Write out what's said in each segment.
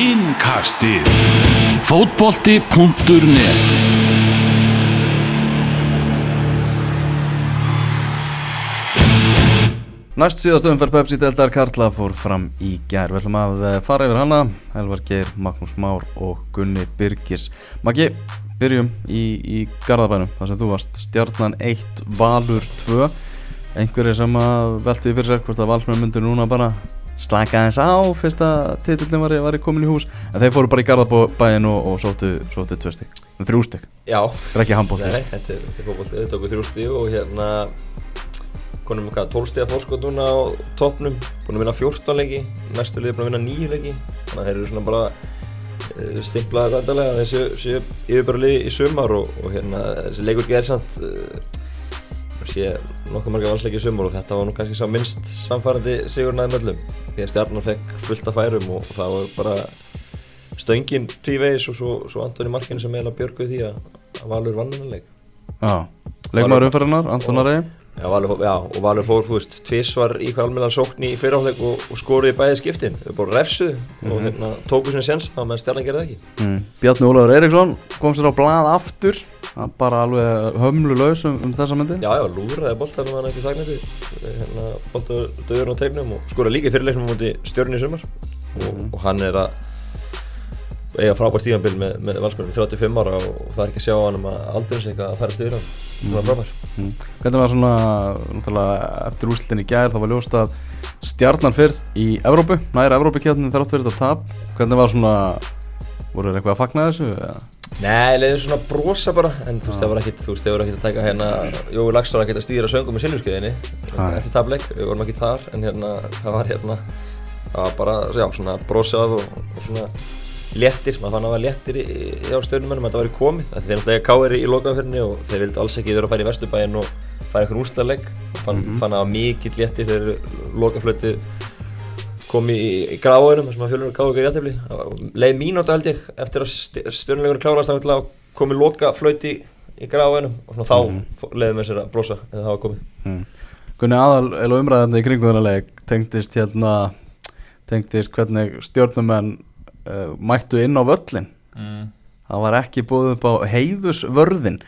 Innkastið. Fótbolti.net Næst síðast umferð Pepsi Deldar Karla fór fram í gær. Við ætlum að eh, fara yfir hana. Elvar Geir, Magnús Már og Gunni Birgis. Maggi, byrjum í, í Garðabænum þar sem þú varst. Stjarnan 1, Valur 2 Einhverju sem að velti fyrir sér hvort að Valsmenn myndur núna bara slaka aðeins á fyrst að titillin var, var komin í hús. En þeir fóru bara í Garðabæin og, og sótu, sótu tvö stygg, þrjú stygg Það er ekki handbólt nei, þetta er, þetta er fókbóltið, þetta tóku þrjú stíð og hérna konum við hvað, 12 stíða fórskot núna á toppnum, búin að vinna 14 leiki, næstu liði búin að vinna 9 leiki, þannig að þeir eru svona bara uh, stimplaði vandarlega að þeir séu, yfirbara liði í sumar og, og hérna þessi leikur gerði samt, uh, sé nokkuð marga valsleiki í sumar og þetta var nú kannski sá minnst samfærandi sigurinn aðeins öllum, því að stjarnan fekk fullt af færum og, það var bara stöngin tvívegis og svo, svo Antoni Markinu sem eiginlega björguði því að, að Valur vann hennar leik. Já, leikmaður umferðarnar, Anton Ari Já, Valur, já, og Valur fór, þú veist, tvísvar í hver almenna sókn í fyrirháleik og, og skoruði bæði skiptin. Þau búið refsuð og hérna, tóku sinni sens á meðan Stjarnan gerði ekki. mm. Bjarni Ólafur Eriksson kom sér á blað aftur bara alveg hömlu laus um, um þessa myndi Já, já, lúraði boltanum hann ekki þagnandi, hérna, boltaður döður á tegnum og skoraði líka fyrirleiknum múti stjörn í sumar og, og hann er að eiga frábært tíðanbill með, með valsmennum 35 ára og, og það er ekki að sjá á hann um að aldrei sig að færa stuður hann. Það var frábær. mm. Hvernig var svona, náttúrulega eftir úrslitin í gær þá var ljóst að stjarnan fyrr í Evrópu, næra Evrópukjarnin þrátt fyrir þetta tap Hvernig var svona, voru þeir eitthvað að fagna þessu? eða? Nei, leiður svona brosa bara, en þú veist, það var ekkit, þú veist, þau voru ekkit að taka hérna, Jói Lagsson að geta stýra söngum með silfurskeiðinni Nei. eftir tableik, við vorum ekki þar, en hérna, það var hérna, það var bara, já, svona brosað og, og svona léttir, maður fann að það var léttir í, í, á stjórnumennum að það væri komið, af því þeir náttúrulega káir í lokafyrni og þeir vildi alls ekki vera að fara í Vesturbæinn og fara einhvern úrslaðleik, fann, fann að það var mikill léttir þegar lokaflötið kom í, í gráðunum þar sem að fjölunum gáði ykkur í aðtefli leið mínúta held ég eftir að stjórnulegur klárast þá komið loka flöyti í gráðunum og svona þá Mhm. mm. leiði mér sér að brosa eða það var komið Mm. Gunni aðal, eða umræðandi í kringu þennan leik tengdist hérna tengdist hvernig stjórnumenn uh, mættu inn á völlin mm. það var ekki búið upp á heiðusvörðin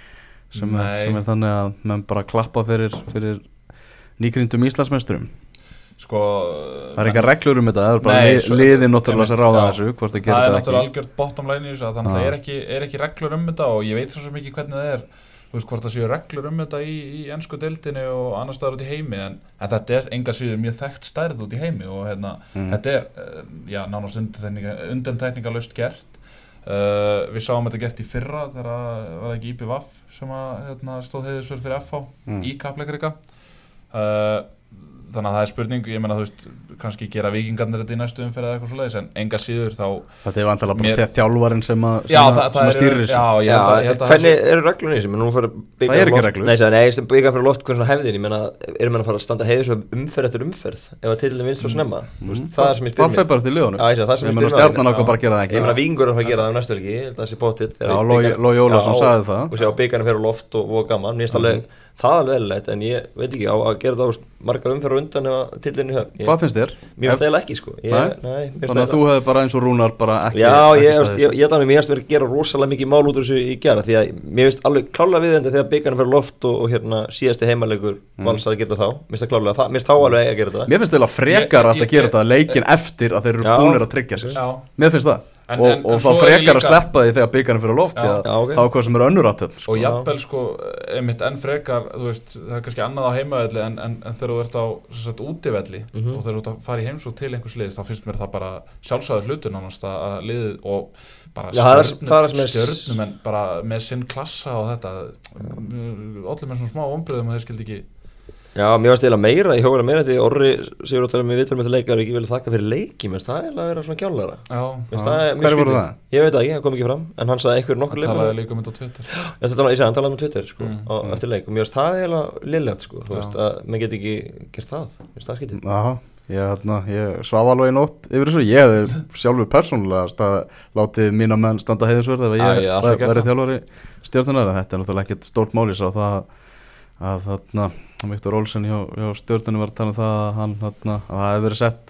sem, er, sem er þannig að menn bara klappa fyrir, fyrir nýgrindum Íslandsmeisturum. Sko það er eitthvað reglur um þetta, það er bara Nei, liðin náttúrulega sem ráða þessu það er náttúrulega ekki. algjört bottom line í þessu Þannig að það er ekki, er ekki reglur um þetta og ég veit svo ekki hvernig það er Þú veist hvort það séu reglur um þetta í, í ennsku deildinni og annar staðar út í heimi en, en þetta er enga síður mjög þekkt stærð út í heimi og hérna, Mm. þetta er eh, já, nánast undantekningalust gert uh, Við sáum þetta gert í fyrra þegar að- var það ekki IPVAF sem að hérna, stóð heiðisverð fyrir FH Mm. í kapleikarika uh, þannig að það er spurning ég meina þú veist, kannski gera vikingarnir þetta í næstu umferð eða eitthvað svoleiðis en enga síður þá þetta er vantilega bara Mér- Mér... þjálfarinn sem að, sem já, að, það, sem það að stýrir er, þessu. já, að, að hvernig það sé- eru reglunni þessu, Það er ekki reglur. Nei, sagði, nei, byggja fyrir loft hvernig svona hefðin, ég meina, erum menn að fara að standa heiður svo umferð eftir umferð ef að tillin vinst svo snemma, Þú veist, það er sem ég spyr það fer bara til liðunum. Já, ég sé, það sem ég spyr mig það er það um það það. Og og, og finnst alveg það eðlilegt en ég veit ekki á að gera það margar umferð undan ef tillinu hér hvað finnst þér? Mér finnst það ekki sko ég, Nei? nei, finnst þannig að það þú hefði bara eins og Rúnar bara ekki Já, ekki ég, staðið ég, ég, ég finnst verið að gera rosalega mikið mál út úr þessu í gera því að mér finnst alveg klálega við þetta þegar byggarnir fyrir loft og, og hérna síðasti heimalegur Mm. vals að gera það þá, mér finnst það klálega það, mér finnst þá alveg að gera það Mér finnst það frekar að það gera þetta leikin eftir að þeir eru búinir að tryggja Já. Mér finnst það En- og, en- og en þá frekar að líka- sleppa því þegar byggarnir fyrir loft Já. já, Já, ok. þá er hvað sem er önnur og sko. jafnvel sko, einmitt enn frekar þú veist, það er kannski annað á heimavelli en, en, en þegar þú ert á sem sagt, útivelli Mhm. og þegar þú ert að fara í heimsók til einhvers liðs þá finnst mér það bara sjálfsæður hlutur nánast að að liðið og bara er- stjörnum en bara með sinn klassa og þetta allir með svona smá ombriðum að þeir skildi ekki Já, mér finnst eiginlega meira, ég hóður meira því að Orri sigur áttur með vitur með þetta leikar ekki vilja þakka fyrir leiki, mér finnst það eiginlega að vera svona kjálara já, Já. það Hverjir voru það? Ég veit það ekki, það kom ekki fram En hann sagði eitthvað nokkur það leikmenn talaði líka um þetta á Twitter. Að tala- ég sagði, hann talaði um Twitter sko, Mm, á, eftir leik. Og mér finnst það eiginlega lillend sko, þú Já. veist, að maður get ekki gert það. Mér finnst það skítið Já, ég, hérna, ég svaf alveg í nótt yfir þessu, ég sjálfur persónulega stað, látið mína menn standa heiðisverð ef Já, ég ég hef alltaf væri gert væri það. þjálfari stjórnunar þetta er náttúrulega ekkert stórt mális á það að þarna Viktor Olsen hjá, hjá stjórnunum var að tala um það að hann þarna, að það hefði verið sett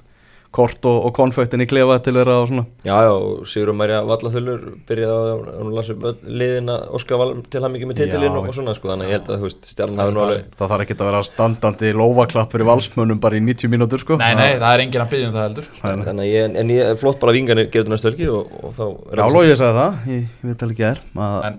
kort og, og konfektin í klefa til þeirra og svona. Já, já, og Sigur Marja Vallaþullur byrjaði á að hún lasi liðin að Óskar Val til hann mikið með titilinn og, svona sko, þannig að ég held að þú veist, stjarnan hafi nú alveg það þarf ekki að vera standandi lofaklapp fyrir valsmönnum bara í 90 mínútur sko. Nei, nei, það er enginn að byggja um það heldur. Þannig að ég, en ég, flott bara að vinganir gerði næstu helgi og, og þá er Já, það- Lógi sagði það, ég, ég veit alveg ekki er að, En-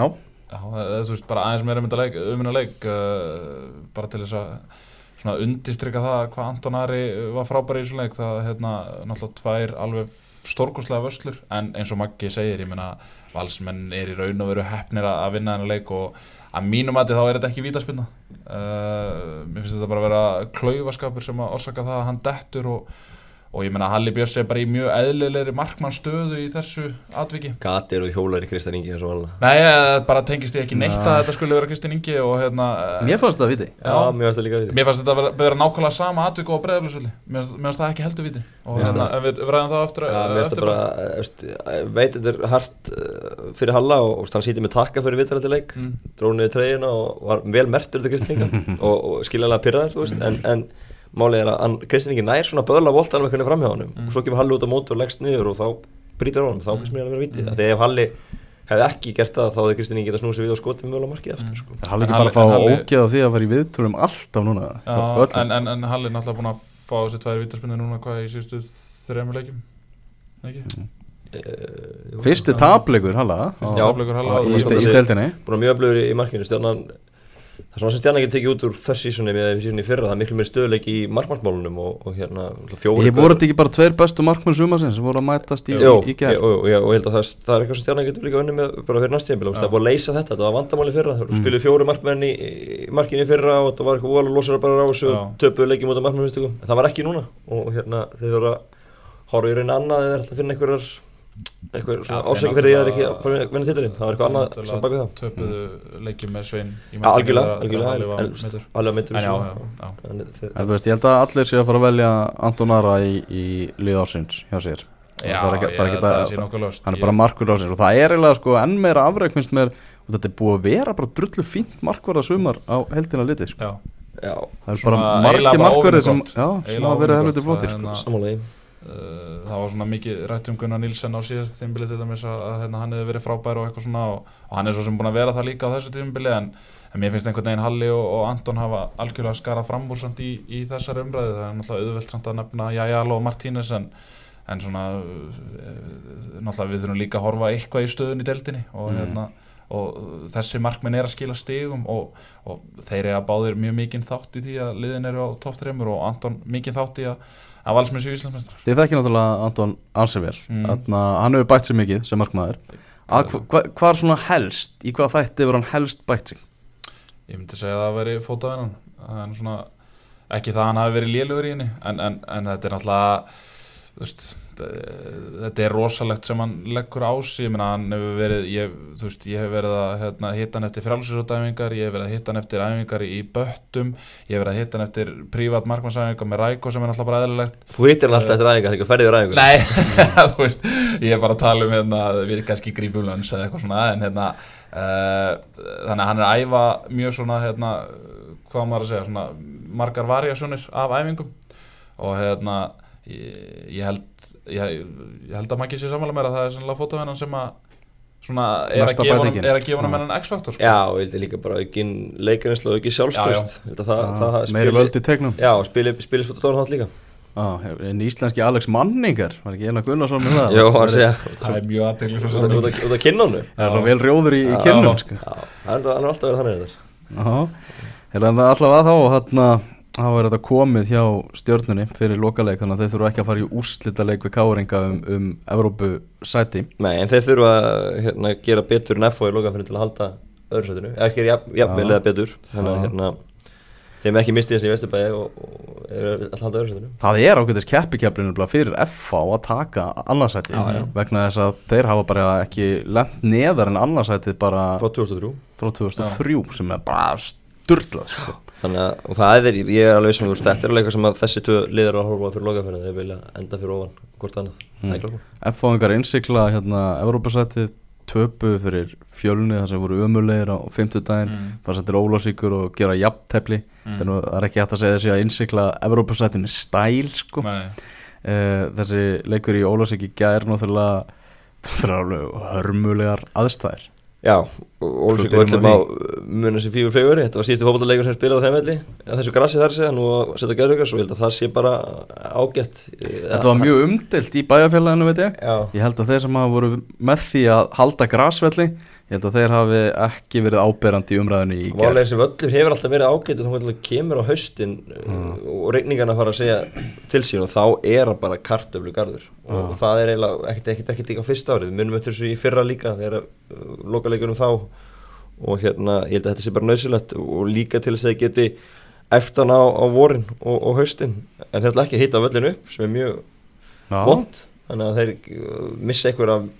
að er þú veist, bara aðeins meira um þetta leik, um þetta uh, bara til þess að svona undistrykka það hvað Anton Ari var frábæri í þessum leik það hérna náttúrulega tvær alveg stórkostlega vöslur en eins og Maggi segir, ég meina valsmenn er í raun og veru hefnir að að vinna þennan leik og að mínum mati þá er þetta ekki vítaspinna uh, mér finnst þetta bara að vera klaufaskapur sem að orsaka það að hann dettur og, og ég meina Halli Björns er bara í mjög eðlilegri markmannstöðu í þessu atviki. Gatir og hjólar í Kristján Ingi eins og alveg Nei, eh, bara tengist ég ekki neitt Nei. að þetta skulle vera Kristinn Ingi og hérna eh, mér fannst það viti. Já, mér finnst það líka við mér fannst þetta vera, vera nákvæmlega sama atvik og breyðablisvöldi mér fannst- mér fannst það ekki heldur viti. Og hérna, ef við, ræðum það Já, mér finnst eftir það bara, eh, veit þetta er hart uh, fyrir Halla og, og hann sýti með takka fyrir viðtalandi leik. Mm. dróð niður treyjuna og var vel mertur málið er að hann- Kristján Ingi nær svona böðla voltan með hvernig framhjá honum. Mm. og svo kemur Halli út á móti og leggst niður og þá brýtur honum, þá finnst mér að vera vitið mm. þegar ef Halli hefði ekki gert það þá hefði Kristján Ingi getað snúið sig við og skotið mögulega markið aftur sko. það er alveg En ekki bara fá Halli- Halli- ógeð á því að vera í viðtölum alltaf núna. Já, öllum. en, en, en Halli er náttúrulega búin að fá þessi tvær vítarspinnir núna hvað í síðustu þrejum leikjum? Ekki? uh, fyrsti tapleikur Halla. Fyrsti á- tapleikur Halla á- búin að mjög öflugur í markinu stjarnan það er svona sem stjarnan getur tekið út úr þess sísoni með sísoni fyrra, það er miklu meir stöðuleik í markmannsmálunum og, og hérna fjóri ég voru þetta ekki bara tveir bestu markmenn sumarsins sem voru að mætast í, Jó, í, í gerð og, og, og ég held að það, það er eitthvað sem stjarnan getur líka unni með bara fyrir næstíðanbíl það er búin að leysa þetta, þetta var vandamáli fyrra. Það Mm. spiluð fjóru markmenn í, í fyrra og það var eitthvað losara bara á þessu leikið mútið markmennmistökum en það var ekki núna og þeir voru að horfa í raunin annað eða ætla að finna einhverjar einhver Já, þeir ásækja fyrir því að það er ekki að vinna titilinn? Það var eitthvað annað sem bak við það töpuðu leikjum með Svein í markinu algjörlega, algjörlega. En- meiddur. alveg myndur En já, já, já. en þú veist, ég held að allir séu að fara að velja Anton Ara í, í lið ársins hjá sér. Já, Það er ekki- ég það held ekki að að- það sé nokkuð löst hann bara markur ársins og það er eiginlega sko enn meira afreik finnst mér og þetta er búið að vera bara drullu fínt markvarða sumar á heldina sko. Já, það er bara bara markverði sem, hafa verið helviti flottir Það er sko. samanlega Uh, það var svona mikið rætt um Gunnar Nílsen á síðast tímbili til dæmis að, að hérna, hann hefði verið frábær og eitthvað svona og, og hann er svo sem búin að vera það líka á þessu tímbili en, en mér finnst einhvern veginn Halli og, og Anton hafa algjörlega skarað fram úr samt í, í þessari umræðu það er náttúrulega auðvelt samt að nefna Jajalo og Martínez en, en svona uh, náttúrulega við þurfum líka að horfa eitthvað í stöðun í deildinni og, Mm. hérna, og þessi markminn er að skila stigum og, og þeir eru að báðir mjög mikinn þátt í því að liðin eru á topp 3 og Anton mikinn þátt í að, að valsmenn séu Íslandsmestrar þið þekki náttúrulega Anton ansi vel. Mm. Hann hefur bætt sér mikið sem markmaður. Að hva, hva, hvað er svona helst? Í hvað þætti hefur hann helst bætt sig? Ég myndi segja að það veri er svona, ekki það að hann hafi verið lélugur í henni en, en, en þetta er náttúrulega þú veist, þetta er rosalegt sem hann leggur á sig. Ég meina hann hefur verið ég, ég hef verið að hérna, hitta hann eftir frálsisótæfingar, ég hef verið að hitta hann eftir æfingar í böttum, ég hef verið að hitta hann eftir prívat markmannsæfingar með Ræko sem er náttúrulega bara eðlilegt. Þú hittir hann alltaf eftir æfingar, ekki ferðið yfir æfingar? Nei, þú veist, ég er bara að tala um hérna, við kannski grípum lönns eða eitthvað svona en hérna, uh, þannig að hann er að æfa mjög svona, hérna, hvað maður að segja, svona margar variasjónir af æfingum. Og hérna, ég, ég held, ég, ég held að maður ekki sé samanlega meira að það er sannlega fótavennan sem að svona er að honum, er að gefa honum Já. hennan X-faktor sko. já, og ég held líka bara aukin leikarinslu og aukin sjálfstöðst að það, það, það meiri völd í tegnum. Já, og spili, spili spil tónhátt líka. Ah, en íslenski Alex Manningar? Var ekki eina Gunnarsson með það? Hann Það segja það er mjög aðtegli út af- kinnónu er alveg vel rjóður í, í kynum sko. já, hann er hann er alltaf verið þannig Já, hérna allavega þá og hérna þá er þetta komið hjá stjörnunni fyrir lokaleik þannig að þeir þurfa ekki að fara í úrslita leik við káringa um, um Evrópu sæti Nei, en þeir þurfa að hérna, gera betur en FO í lokafinni til að halda öðru sætinu. Eða ekki jafn, jafnvel eða betur. Þannig að hérna, þeim ekki mistið þessi í Vesturbæði og, og er að halda öðru sætinu. Það er ákveðis keppikeflinu fyrir FH að taka annarsæti Já, já. vegna þess að þeir hafa bara ekki lent neðar en annarsætið bara frá 2003 frá 2003 sem er bara sturlað sko. Þannig að og það er, ég er alveg sem þú veist þetta er alveg eitthvað sem að þessi tvö liður að horfa fyrir lokafinni þeir vilja enda fyrir ofan hvort annað Mm. er klokkur FH-ingar innsikla hérna Evrópusætið töpu fyrir fjölni þar sem voru ömulegir á 50 daginn Mm. fara sér til Ólásíkur og gera jafntefli Mm. er nú- það er ekki hægt að segja þessi að innsikla Evrópasættin er stæl sko Nei. uh, þessi leikur í Ólásík í gær náttúrulega er hörmulegar aðstæðir Já, Svo byrjum völlum á á muna sem fífur fegur Þetta var síðustu fótballleikur sem spilaði á þeim velli þessu grassi þar segja, nú setja gerðugars og ég held að það sé bara ágætt þetta var mjög umdelt í bæjarfélaginu veit ég. Já, ég held að þeir sem hafa voru með því að halda grasvelli ég held að þeir hafi ekki verið áberandi í umræðinu í Málega þessi völlur hefur alltaf verið ágætt og þá kemur á haustin Mm. og regningarna fara að segja til sín og þá er hann bara kartöflu garður. Og Mm. það er ekkert ekki á fyrsta árið, við munum eftir þessu í fyrra líka þegar uh, lokaleikurum þá og hérna ég held að þetta sé bara nöðsilegt og líka til þess að þið geti eftir hann á, á vorin og, og haustin. En þeir ætla ekki að hita völlinu upp sem er mjög vond þannig að þeir uh, missa einhver af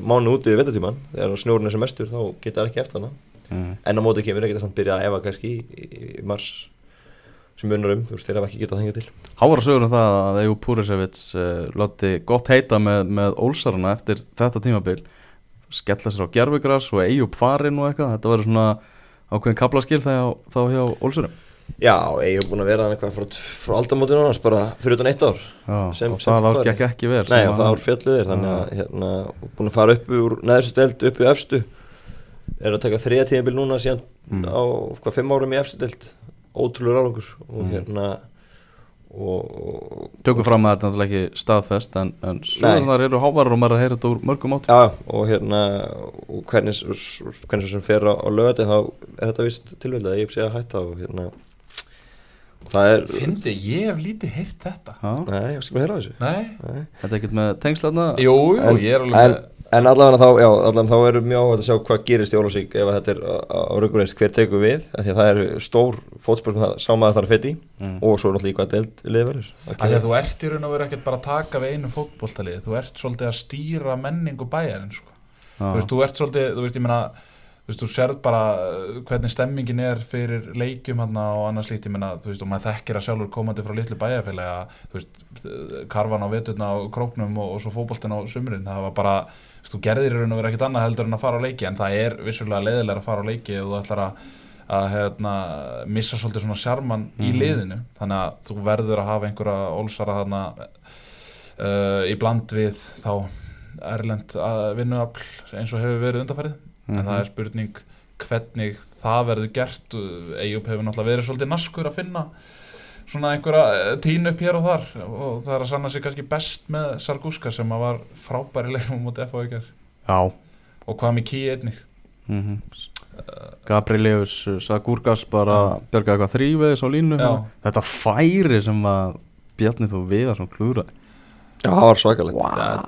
mánu úti við vettatíman þegar snjórun er sem mestur þá geta þeir ekki eftir hana Mm. en á móti kemur ekkert að samt byrja að efa kannski í, í, mars sem munar um, þú veist, þeir hafa ekki getað þengja til. Hávar sögur um það að Egu Púrisevits uh, láti gott heita með, með Ólsarana eftir þetta tímabil skella sér á gerfugras og Eyjup farin og eitthvað, þetta verður svona ákveðin kaplaskil þegar þá hjá Ólsurum Já, hef búin að vera hann eitthvað frá, frá aldamótinu annars bara fyrir utan eitt ár. Já, Sem- og sem það ár gekk ekki vel Nei, það ár fjalluðir þannig að hérna, búin að fara upp úr neðstu deild, upp í efstu. Er að taka þriða tíðanbíl núna síðan Mm. á hvað fimm árum í efstu deild. Ótrúlega ráðungur og Mm. hérna Tökum fram að þetta er náttúrulega ekki staðfest en, en sögurnar eru hávarar og maður er að heyra þetta úr mörgum áttum. Já, og hérna og hvernig, hvernig sem fer á, á lögati þá er þetta vist tilvæglega að ég sé að hætta og hérna það er Fyndi, ég hef lítið heyrt þetta. Já, Nei, ég skal með heyra á þessu. Nei, Nei. þetta er ekkert með tengslarna jú, jú, En- ég er alveg en, en allavega þá, já, allavega þá er mjög áhugað að sjá hvað gerist í Ólafsvík ef að þetta er á, raugureist hver tekur við? Af því að það er stór fótspor sem það sá maður þarf að feti Mm. og svo náttúrulega í hvað deild liðverður að því að þú ert í raun og veru ekkert bara að taka við einu fótboltalið, þú ert svolítið að stýra menningu bæjarinn sko. Þú veist, þú ert svolítið, þú veist, ég meina þú sérð bara uh, hvernig stemmingin er fyrir leikjum hann og annars lítið, ég meina, þú veist, og maður þekkir að sjálfur komandi frá litlu bæjarfélaga þú veist, karfan á veturna á króknum og, og svo fótboltin á sumrin það var bara, þú veist, þú gerðir í raun og veru ekkert annað heldur en að fara á leiki, en það er vissulega leiðilega að fara á leiki og þú ætlar að að hérna, missa svolítið svona sjarman í Mhm. liðinu þannig að þú verður að hafa einhverja ólsara þarna uh, í bland við þá erlend að vinnuafl eins og hefur verið undarfærið en Mhm. það er spurning hvernig það verður gert. Eyjup hefur náttúrulega verið svolítið naskur að finna svona einhverja tínu upp hér og þar. Og það er að sanna sig kannski best með Sarguska sem að var frábæri leikum mútið FH Já. Og hvað með ký einnig? Mm Gabrielius Sagurgas bara björgaði eitthvað þrýveðis á línu. Já. þetta færi sem að Bjarni þú viðar svona klúra Já, það var svakalegt.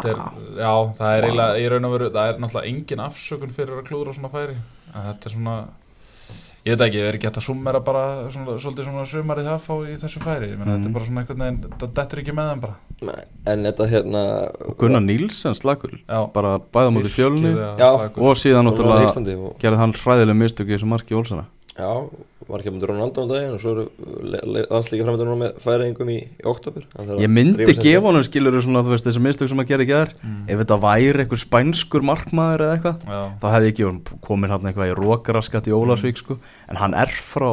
Er, já, það er eiginlega í raun og veru, það er náttúrulega engin afsökun fyrir að klúðra svona færi. En þetta er svona ég veit ekki, ég er ekki hægt að summera bara svona, svolítið svona sumarið það fá í þessu færi? Ég meina Mhm. þetta er bara svona einhvern veginn, þetta dettur ekki með þeim bara. En þetta hérna og Gunnar Nílsen slakul já, bara bæða mútið slakur. og síðan náttúrulega gerði hann hræðileg mistök í þessu marki Ólsana Já, var ekki að mynda Ronaldo um daginn og svo eru landslíka framönda núna með færingum í, í oktober ég myndi gefa honum skilur svona þú veist þessi mistök sem að gera ekki þar Mm. ef þetta væri einhver spænskur markmaður eða eitthvað þá hefði ekki komin hann eitthvað í rókaraskat í Ólasvík sko. En hann er frá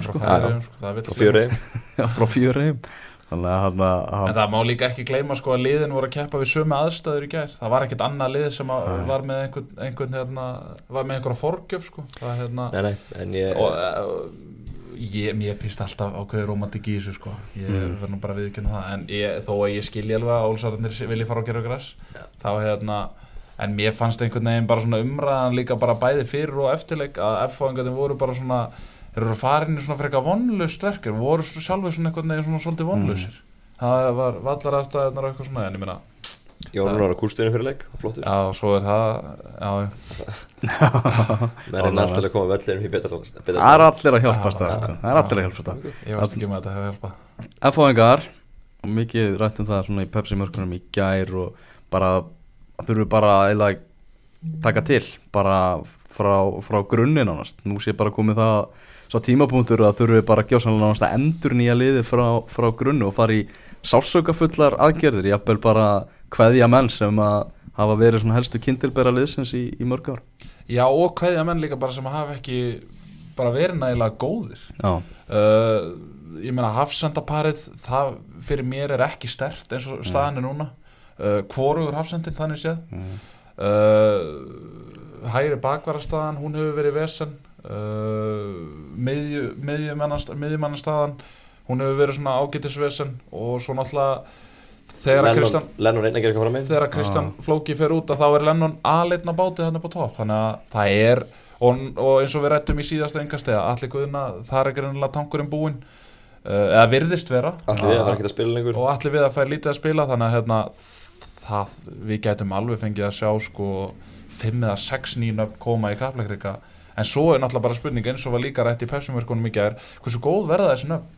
er frá sko. Færiðum sko, það fjöri. Já, frá Fjöreim þannig að hann, En hann það má líka ekki gleyma sko að liðin voru að keppa við sömu aðstæður í gær. Það var ekkert annað lið sem að var með einhvern, einhvern hérna, var með einhverja forgjöf sko. Það er hérna, Nei, nei, en ég og uh, ég, mér finnst alltaf ákveður romantik í þessu sko. Ég Mm. verð nú bara að viðkynna það. En ég, þó að ég skilji alveg að Ólsararnir vilji fara á gera græs, þá hérna, en mér fannst einhvern veginn bara svona umræðan líka bara bæði fyrir og eftirleik að Þeir eru farin í svona frekar vonlust verkefni, voru sjálfur svona einhvern veginn svona svolítið vonlausir. Það var vallar aðstæðunar og eitthvað svona, en ég meina, Jón var á kúrstinu fyrir leik, flottur. Já, svo er það, já, Menn er alltaf að koma vellinum í betra betra það er allir að hjálpa Já, stað já, það er allir að hjálpa stað ég veist ekki með þetta hefur hjálpað. F-fáingar og mikið rætt um það svona í Pepsi mörkunum í gær og bara þurfum bara að taka til bara frá, frá grunnin ánast nú sé bara komið það svo tímapunktur að þurfum bara gjósanlega ánast að endur nýja liði frá, frá grunnu og fara í sásökafullar aðgerðir, jafnvel bara kveðja menn sem að hafa verið svona helstu kindilbera liðsins í, í mörg ár. Já og hverja menn líka bara sem hafa ekki bara verið nægilega góðir. Já, uh, ég meina hafsendaparið það fyrir mér er ekki stert eins og staðan er núna. Uh, hvorugur hafsendin þannig séð. Mm. uh, hægri bakvarastaðan hún hefur verið vesen uh, miðjumannastaðan hún hefur verið svona ágætisvesen og svo náttúrulega þegar að Kristján Lennon reyna að gera eitthvað fram með þegar að Kristján Flóki fer út að þá er Lennon aðleitna bátið hann upp á topp. Þannig að það er og, og eins og við rættum í síðasta engastega allir guðuna, það er greinilega tankurinn búinn. Uh, eða virðist vera. Allir við að vera ekki að spila lengur. Og allir við að færa lítið að spila þannig að hérna, það, við gætum alveg fengið að sjá sko 5 eða 6 nýnöfn koma í kapleikrika en svo er náttúrulega bara spurning eins og var líka rætt í pepsimörkunum í gær hversu góð verða þessi nöfn?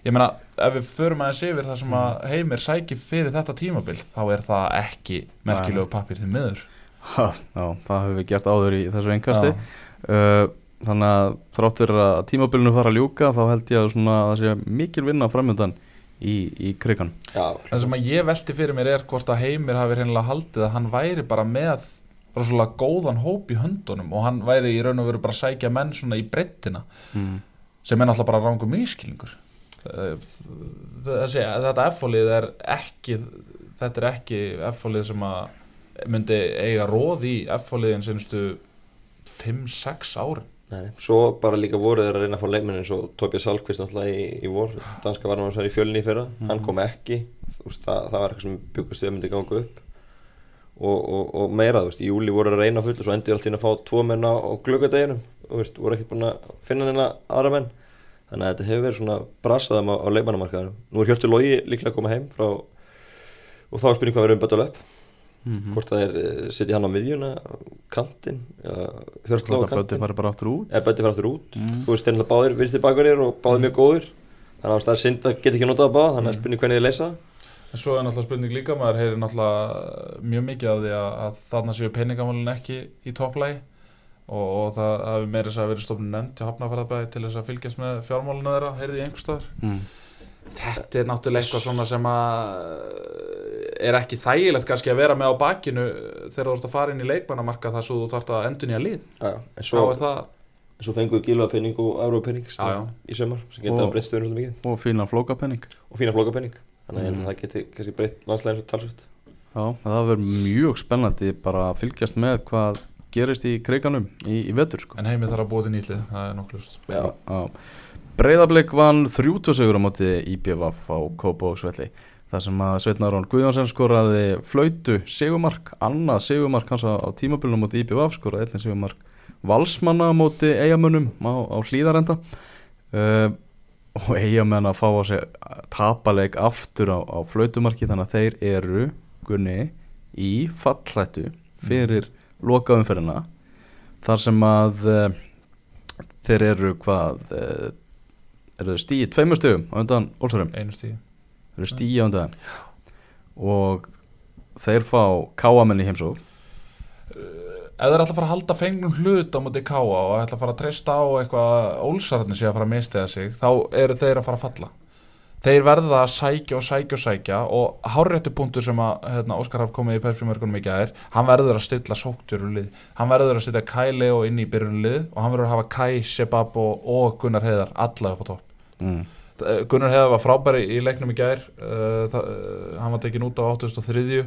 Ég meina ef við förum aðeins yfir það sem að heimir sæki fyrir þetta tímabil þá er það ekki merkilegu pappir til miður. Ha, já, það höfum við gert áður í þessu engasti uh, Þannig að þrátt fyrir að tímabilinu fara að ljúka þá held ég að það sé mikil vinna framjöndan í, í krigan Já, það sem að ég velti fyrir mér er hvort að heimir hafi reynilega haldið að hann væri bara með rosalega góðan hóp í höndunum og hann væri í raun og veru bara að sækja menn svona í breyttina mm. sem er náttúrulega bara rángum ískilningur þessi, þetta F-fólið er ekki þetta er ekki F-fólið sem að myndi eiga róð í F-fóliðin sinnstu 5-6 árin Nei. Svo bara líka voru þeir að reyna að fá leikmenn eins og Tobias Salkvist náttúrulega í, í vor. Danska varnarmann sem var í fjölni í fyrra. Hann kom ekki, það, það var eitthvað sem byggast við myndi ganga upp og, og, og meira, þú veist, í júli voru að reyna full og svo endur alltaf inn að fá tvo menn á, á glöggadeginum og veist, voru ekkert búin að finna neina aðra menn þannig að þetta hefur verið svona brasaðum á, á leikmannamarkaðinu nú er Hjörtur Lógi líklega að koma heim frá og þá er spurning hvað verður um Böttalöp mm -hmm. hvort það er, eh, setja hann á miðjuna kantinn, Hjörtur Lógi Þetta böti fara bara áttur út Bötti fara aftur út Mm. þú veist, þeir báðir vinstri bakverðir og báðir mjög góðir þannig að það er synd að geta ekki notað að báða þannig að Mm. spurning hvernig þið leysa það. En svo er náttúrulega spurning líka maður heyrir náttúrulega mjög mikið af því að, að þarna séu peningamálin ekki í topplægi og, og það hafi meira þess að verið stofnun nefnd til hafnafærðabæði til þess að fylgjast með fjármálinu þeirra, heyrði í einhverstaðar mm. Þetta er náttúrulega eitthvað svona sem að er ekki þægilegt kannski að vera með á bakinu þegar þú ert að fara inn í leikmannamarka þar svo þú þarft að endun í að lið. Já, en svo, er svo fenguðu gílapenning og já. í sömur sem geta breytt stöðun svolítið mikið. og fína flókapenning og fína flókapenning þannig að ég held Mm. að það geti kannski breytt landslæðin svo talsvöld Já, það verður mjög spennandi bara að fylgjast með hvað gerist í kriganum í, í vetur sko. en heimið þarf að búa til nýtlið það er nokklust Já, Breiðablik vann 30 sigur á móti IBVF á Kópavóksvelli þar sem að Sveitnarón Guðjónsson skoraði flautu sigumark, annað sigumark hans á, á tímabölunum móti IBVF skoraði einnig sigumark valsmanna móti eigamönnum á, á hlýðarenda uh, og eigamenn að fá á sig tapaleg aftur á, á flautumarki þannig að þeir eru gunni í fallættu fyrir lokaumferðina þar sem að uh, þeir eru hvað uh, eru stíi tveimur stöðum á undan Ólfsverðum, einu stíð eru stíi á undan. Og þeir fá káamenn í heimsók ef þeir ætla að fara að halda fengnum hlut á móti káa og ætla að fara að treysta á eitthvað ólsararnir sé að fara að mistiða sig þá eru þeir að fara að falla. Þeir verða að sækja og sækja og sækja og hárréttu punktur sem að hérna, Óskar hafði komið í perfjumörkunum í gæðir hann verður að stilla sóktjörulið hann verður að stilla Kai Leo inn í byrjunlið og hann verður að hafa Kai, Sebab og, og Gunnar Heiðar alla upp á topp. Mm. Eh, Gunnar Heiðar var frábæri í leiknum í gær. Uh, það, uh, hann var tekin út á 83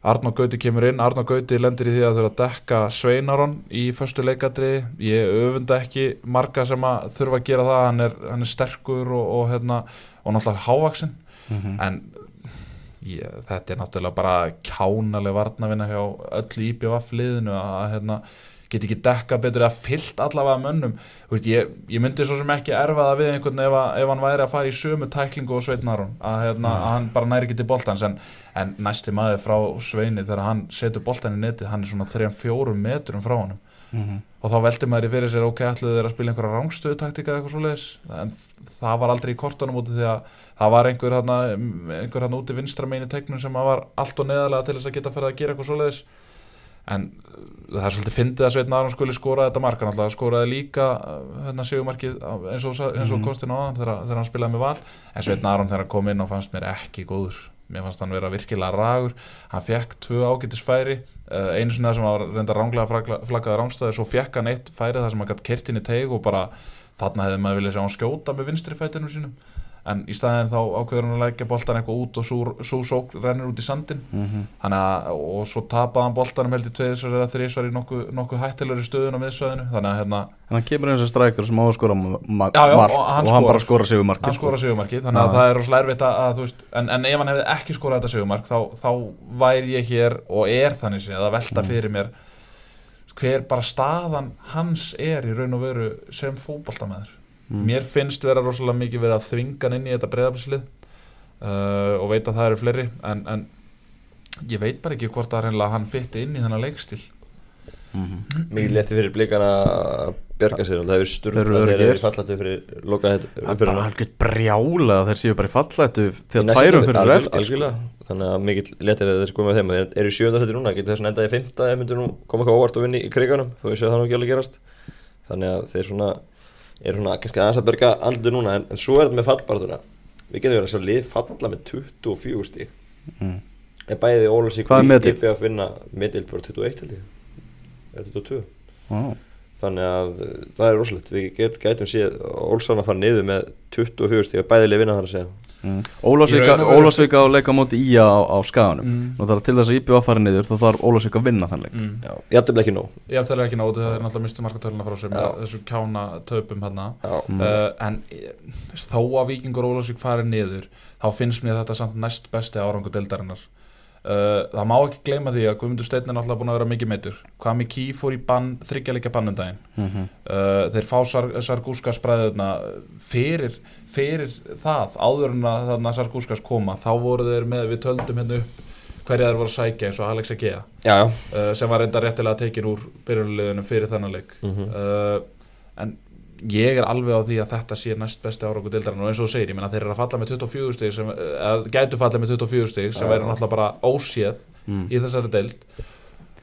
Arnó Gauti kemur inn. Arnó Gauti lendir í því að þurfa að dekka Sveinaron í förstu leikadri. Ég öfunda ekki marga sem að þurfa að gera það, hann er, hann er sterkur og, og, hérna, og náttúrulega hávaksin Mm en ég, þetta er náttúrulega bara kjánaleg varnavinna hjá öllu IBVF liðinu að hérna, get ekki dekka betur eða fyllt allavega mönnum. Veist, ég, ég myndi svo sem ekki erfa það við einhvern ef, ef hann væri að fara í sömu tæklingu og Sveinn Aron að, hérna, að hann bara næri ekki til boltans. En, en næsti maður frá Sveini þegar hann setur boltan í netið hann er svona 3-4 metrum frá honum. -hmm. og þá veldi maður í fyrir sér ok, ætluðu þeir að spila einhverja rángstöðu taktika eða eitthvað svoleiðis? En það var aldrei í kortunum út af því að það var einhver hérna einhver hérna úti vinstra meini tegnum sem var allt og neðarlega til þess að geta en uh, það er svolítið fyndið að Sveitn Aron skuli skora þetta mark. Hann alltaf skoraði líka uh, hérna sigumarkið eins og, eins og Mhm. kostin hann þegar, þegar hann spilaði með val. En Sveitn Aron þegar hann kom inn og fannst mér ekki góður. Mér fannst hann vera virkilega ragur. Hann fekk tvö ágætis færi uh, einu það sem var reynda ránglega flaggaði rángstæði svo fekk hann eitt færi það sem hann gætt kert inn í teig og bara þarna hefði maður viljað sjá hann skjóta með vinstri fætinu sínum en í staðin þá ákveður hann að leggja boltan eitthvað út og svo, sók rennur út í sandin mm -hmm. að, og svo tapaði hann boltanum held í tveðisvar eða þrísvar í nokkuð nokku hættilegri stöðun á miðsvæðinu þannig að hérna En hann kemur eins og strækjur sem á að skora mark Já, já, og hann og hann skorar. bara skora sig um mark hann skora sigumarkið þannig að Já. það er rosalega erfitt að, að þú veist, en, en ef hann hefði ekki skorað þetta sigumark þá, þá væri ég hér og er þannig séð að velta fyrir mér hver bara staðan hans er í raun og veru sem fótboltamæður Mm. mér finnst vera rosalega mikið verið að þvinga hann inn í þetta breyðablslið uh, og veit að það eru fleiri en, en ég veit bara ekki hvort að hann fytti inn í þennan leikstil Mhm. Mikið leti fyrir blikana að bjarga sér og það hefur eru þegar þeir eru fallatu fyrir loka Það er bara algjörð brjála að þeir séu bara í fallættu þegar tværum fyrir eftir sko. Algjörlega, þannig að mikið letir að þessi komið með þeim og þeir eru í sjönda seti núna, getur þess að enda í fymta ef myndir nú koma eitthvað óvart og vinni í kriganum ég sé að það nú ekki alveg gerast þannig að þeir svona eru svona kannski aðeins að berga aldur núna en, en svo er þetta með fallbarðuna við getum verið að sjá lið falla með 24 stík Mm. en bæði Ólasík Hvað er metið? IPF að vinna metild bara 21 held ég eða 22 Vá. þannig að uh, það er rosalegt við get, gætum séð Olsson að fara niður með 24 stík bæðileg vinna þar að segja Mm. Í Ólafsvíka á leika móti ía á, á skaganum Mm. Til þess að IPV fara niður þá þarf Ólafsvíka að vinna þann leik mm. já, ég ætlum ekki nóg ég eftir ekki nóti það er náttúrulega mistu markatöluna frá Já. þessu kjána töpum hérna uh, en eh, þó að Víkingur Ólafsvík farið niður þá finnst mér þetta samt næst besti árangur deildarinnar uh, það má ekki gleyma því að Guðmundur Steinn er náttúrulega búin að vera mikið meitur Kwame Key fór í bann, þryggjalika bannundaginn Mhm. uh, þeir fá Sar Sargúska spræðuna fyrir, fyrir það áður en að þarna Sargúskas koma þá voru þeir með, við töldum hérna upp hverja þeir voru að sækja eins og Alex Egea uh, sem var enda réttilega tekin úr byrjunarliðinu fyrir þennan leik. Mhm. uh, en ég er alveg á því að þetta sé næst besti árangur deildarinn og eins og þú segir, ég meina þeir eru að falla með 24 stig sem, eða gætu falla með 24 stig sem væri náttúrulega bara óséð Mm. í þessari deild.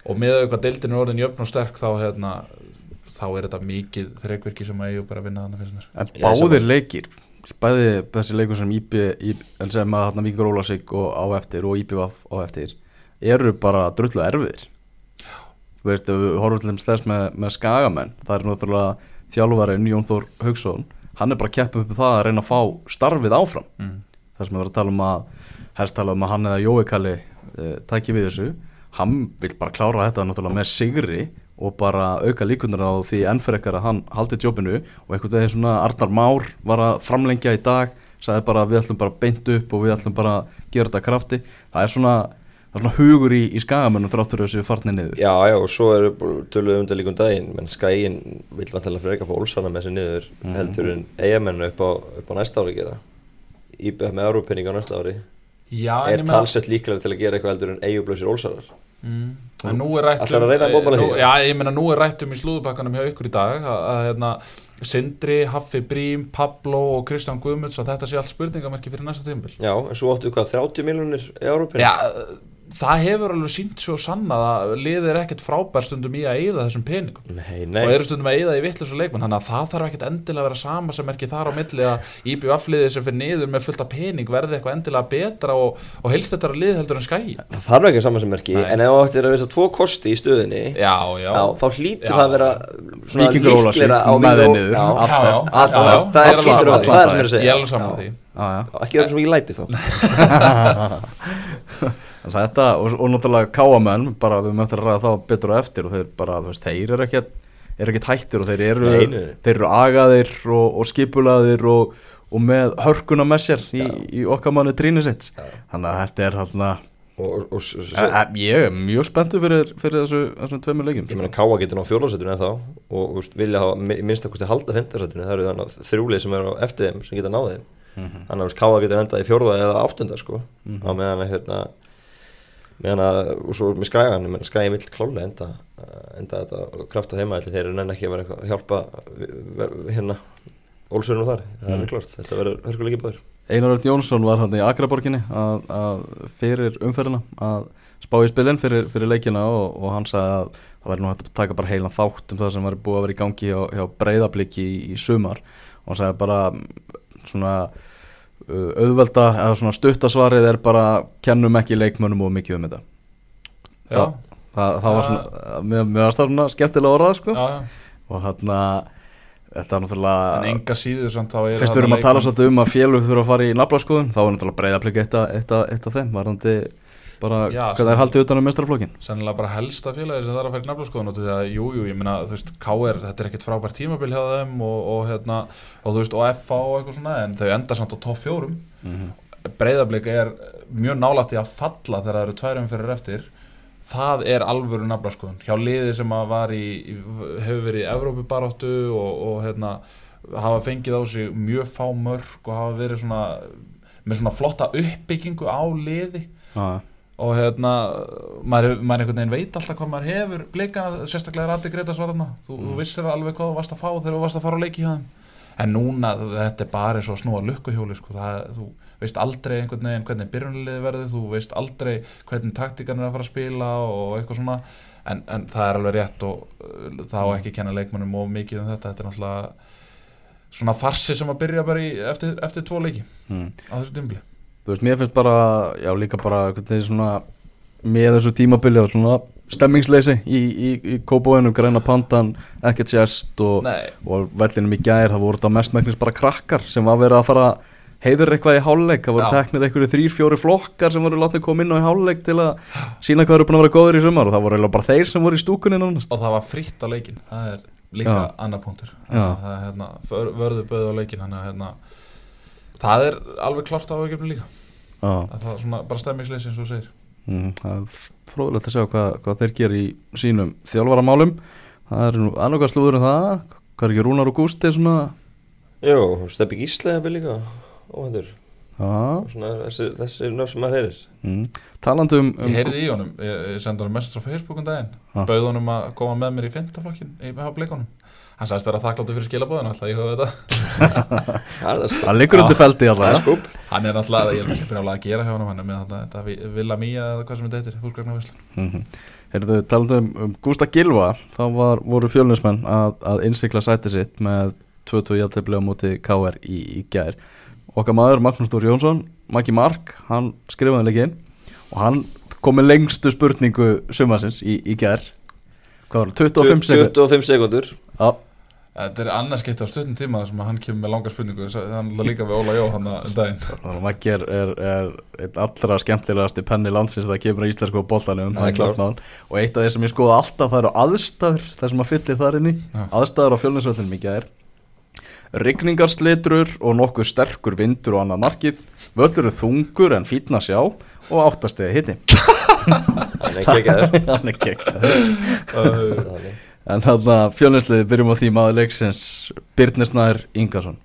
Og með auðvitað deildin er orðin jöfn og sterk þá hérna þá er þetta mikið þreikvirki sem að ég bara vinna þannig mér. En báðir leikir bæði þessi leikur sem en sem að þarna Víkingur Ólafsvík og á eftir og IBV á eftir eru bara drullu erfiðir. Þú veist, við horfum til þess með, með skagamenn það er náttúrulega þjálfarinn Jón Þór Haugsson hann er bara að keppa upp það að reyna að fá starfið áfram. Mm. þar sem við erum að tala um að helst tala um að hann eða Jói Kalli uh, tæki við þessu. Hann vil bara klára þetta náttúrulega með sigri og bara auka líkunar á því enn fyrir ekkar að hann haldi jobbinu. Og einhvern veginn svona Arnar Már var að framlengja í dag sagði bara við ætlum bara beint upp og við ætlum bara gera þetta af krafti. Það er svona, það er svona hugur í, í skagamönnum þráttur þessu farnir niður Já, já, og svo eru töluðum um þetta líka um daginn menn skæin vil vantilega freka fá Olsana með sér niður Mhm. heldur en eigamennu upp á, upp á næsta ári gera Íbjöð með Európenning á næsta ári Já, en er talsett líklega til að gera eitthvað heldur en eigublausir Olsanar Mm. En nú er rætt Ætlarðu að reyna að mótmæla nú, því? Já, ég meina nú er rætt um í slúðupakkanum hjá ykkur í dag að, að hérna, Sindri, Haffi Brím, Pablo og Kristján Guðmunds að þetta sé allt spurningamerki fyrir næsta tímbil Já, en svo áttu hvað, 30 miljonir í Európenning? Já, það hefur alveg sínt svo sannað að liðið er ekkert frábær stundum í að eyða þessum peningum. Nei, og nei, eru stundum að eyða í vittlis og leikmann þannig að það þarf ekkert endilega að vera sama sem ekki þar á milli að IBF-liðið sem fyrir niður með fullt af pening verði eitthvað endilega betra og, og helst þetta lið heldur en skæi það þarf ekki saman sem merki Nei. en ef þú ættir að vera tvo kosti í stöðinni Já, já, Já, þá hlýtur það að vera líklegra á já. það er að það er er að er ekki vera sem ég læti þá Þetta, og, og náttúrulega káamenn bara við möttum að ræða þá betur og eftir og þeir bara, þú veist, þeir eru ekkert eru ekkert hættir og þeir eru, þeir eru agaðir og, og skipulaðir og, og með hörkuna með sér í, í okkar manni trínisits Já. þannig að þetta er s- ég er mjög spenntur fyrir, fyrir þessu, þessum tveimur leikjum ég meina Káa getur ná fjólasettinu en þá og veist, vilja hafa mi- minnst að kosti halda fyndarsettinu það eru þannig að þrjúlið sem eru á eftir þeim sem geta náð þeim. Mhm. þannig að Káa getur endað í fjórða eða áttunda sko. Mhm. á meðan að hérna meðan að, og svo með skægan ég meina skægi vill klálega enda enda þetta og krafta heima þeir eru nenni ekki að vera eitthvað að hjálpa hérna Ólsverðinu þar, það er Mm. mm. klart þetta verður hörkuleiki báður Einar Örn Jónsson var hann í Akraborginni að, að fyrir umferðina að spá í spilin fyrir, fyrir leikina og, og hann sagði að það væri nú hægt að taka bara heilan þátt um það sem var búið að vera í gangi hjá, hjá breyðabliki í, í sumar og hann sagði bara svona auðvelda eða svona stuttasvarið er bara kennum ekki leikmönnum og mikið um þetta. Já, það, það var svona, það svona skemmtilega orðað sko. Já, já. og þarna þetta er náttúrulega enga síður samt þá er fyrst við erum að tala svolítið um að félug þurfa að fara í naflaskoðun þá er náttúrulega af- eitt af þeim varðandi bara Já, hvað það er haldið utan um mestrarflokkin Sennilega bara helsta félagi sem það er að fara í nefnarskoðun og því að jú, jú, ég meina, þú veist, KR þetta er ekkert frábært tímabil hjá þeim og, og hérna, og þú veist, og FA og eitthvað svona en þau enda samt á topp fjórum. Mm breyðablík er mjög nálægt í að falla þegar það eru tværum fyrir eftir. Það er alvöru nafnarskoðun hjá liði sem að var í, í hefur verið í Evrópubaróttu og, og hérna, hafa fengið á sig mjög fá mörg og hafa verið svona með svona flotta uppbyggingu á liði. -hmm. Og hérna maður, maður einhvern veginn veit alltaf hvað maður hefur blikana, sérstaklega Rati Gretas var þarna. Þú, þú vissir alveg hvað þú varst að fá þegar þú varst að fara á leiki hjá þeim. En núna þetta er bara eins og snúa lukkuhjóli sko. það, þú veist aldrei einhvern veginn hvernig byrjunliði verður, þú veist aldrei hvernig taktíkan er að fara að spila og eitthvað svona. En, en það er alveg rétt og uh, þá ekki kenna leikmannum og mikið um þetta, þetta er náttúrulega svona farsi sem að byrja bara í, eftir, eftir tvo leiki mm. á þessu dimbli þú veist, mér finnst bara já líka bara hvernig svona með þessu tímabili og svona stemmingsleysi í, í, í kópóinu, græna pandan ekkert sérst og, og vellinum í gær, það voru þetta mestmæknis bara krakkar sem var verið að fara heiður eitthvað í háluleik, það voru teknir einhverju þrýr, fjóri flokkar sem voru látið koma inn á í háluleik til að sína hvað eru búin að vera góður í sumar og það voru bara þeir sem voru í stúkunni nánast. Og það var fritt á leikin það er líka Já. annar punktur. Það er hérna, vörður böðu á leikin að hérna, það er alveg klart á áhugjefni líka að það er svona bara stemmingsleysi eins og þú segir. Mm, það er fróðilegt að sjá hvað, hvað þeir gera í sínum þjálfaramálum. Það er nú annað slúður um það. Hvað er ekki Rúnar og Gústi svona? Jó, Steppi Gísli hefur líka óhendur Já, Svona þessi, þessi nöfn sem maður heyrir. Mm. talandi um, um ég heyrði í honum, ég, ég sendi honum message á Facebook um daginn, bauð honum að koma með mér í fintaflokkin í hjá bleikunum hann sagðist vera þakkláttu fyrir skilabóðin alltaf ég höfðu þetta það. Liggur undir feldi alltaf hann er alltaf, ég er ekki brjálega að gera hjá honum hann er með þetta, þetta Villa Mía eða hvað sem þetta heitir fólkgræna vislu mm -hmm. Heyrðu, talandi um, um Gústa Gilva þá var, voru fjölnismenn að, að innsikla sæti sitt með 2-2 jafntefli á móti KR í, í gær. Okkar maður Magnús Þór Jónsson Maggi Mark, hann skrifaði leikinn og hann kom með lengstu spurningu sumasins í, í gær. Hvað var það, 25 sekund 25 sekundur Já, Þetta er annars gett á stundin tíma þar sem að hann kemur með langa spurningu. Það er alltaf líka við Óla Jó hann um daginn. Þannig að Maggi er, er, er einn allra skemmtilegasti penni landsins það kemur í íslensku bóltanum Það er klárt. og eitt af þeir sem ég skoða alltaf það eru aðstæður það sem að fyllir þar inni. Já. aðstæður á fjölninsvöldinum í gær. Rigningarslitrur og nokkuð sterkur vindur og annað markið. Völlur er þungur en fítna sjá og áttastegi hitti Hann er ekki ekki er en þannig að fjölninsliði byrjum á því maður leiksins Birnir Snær Ingarsson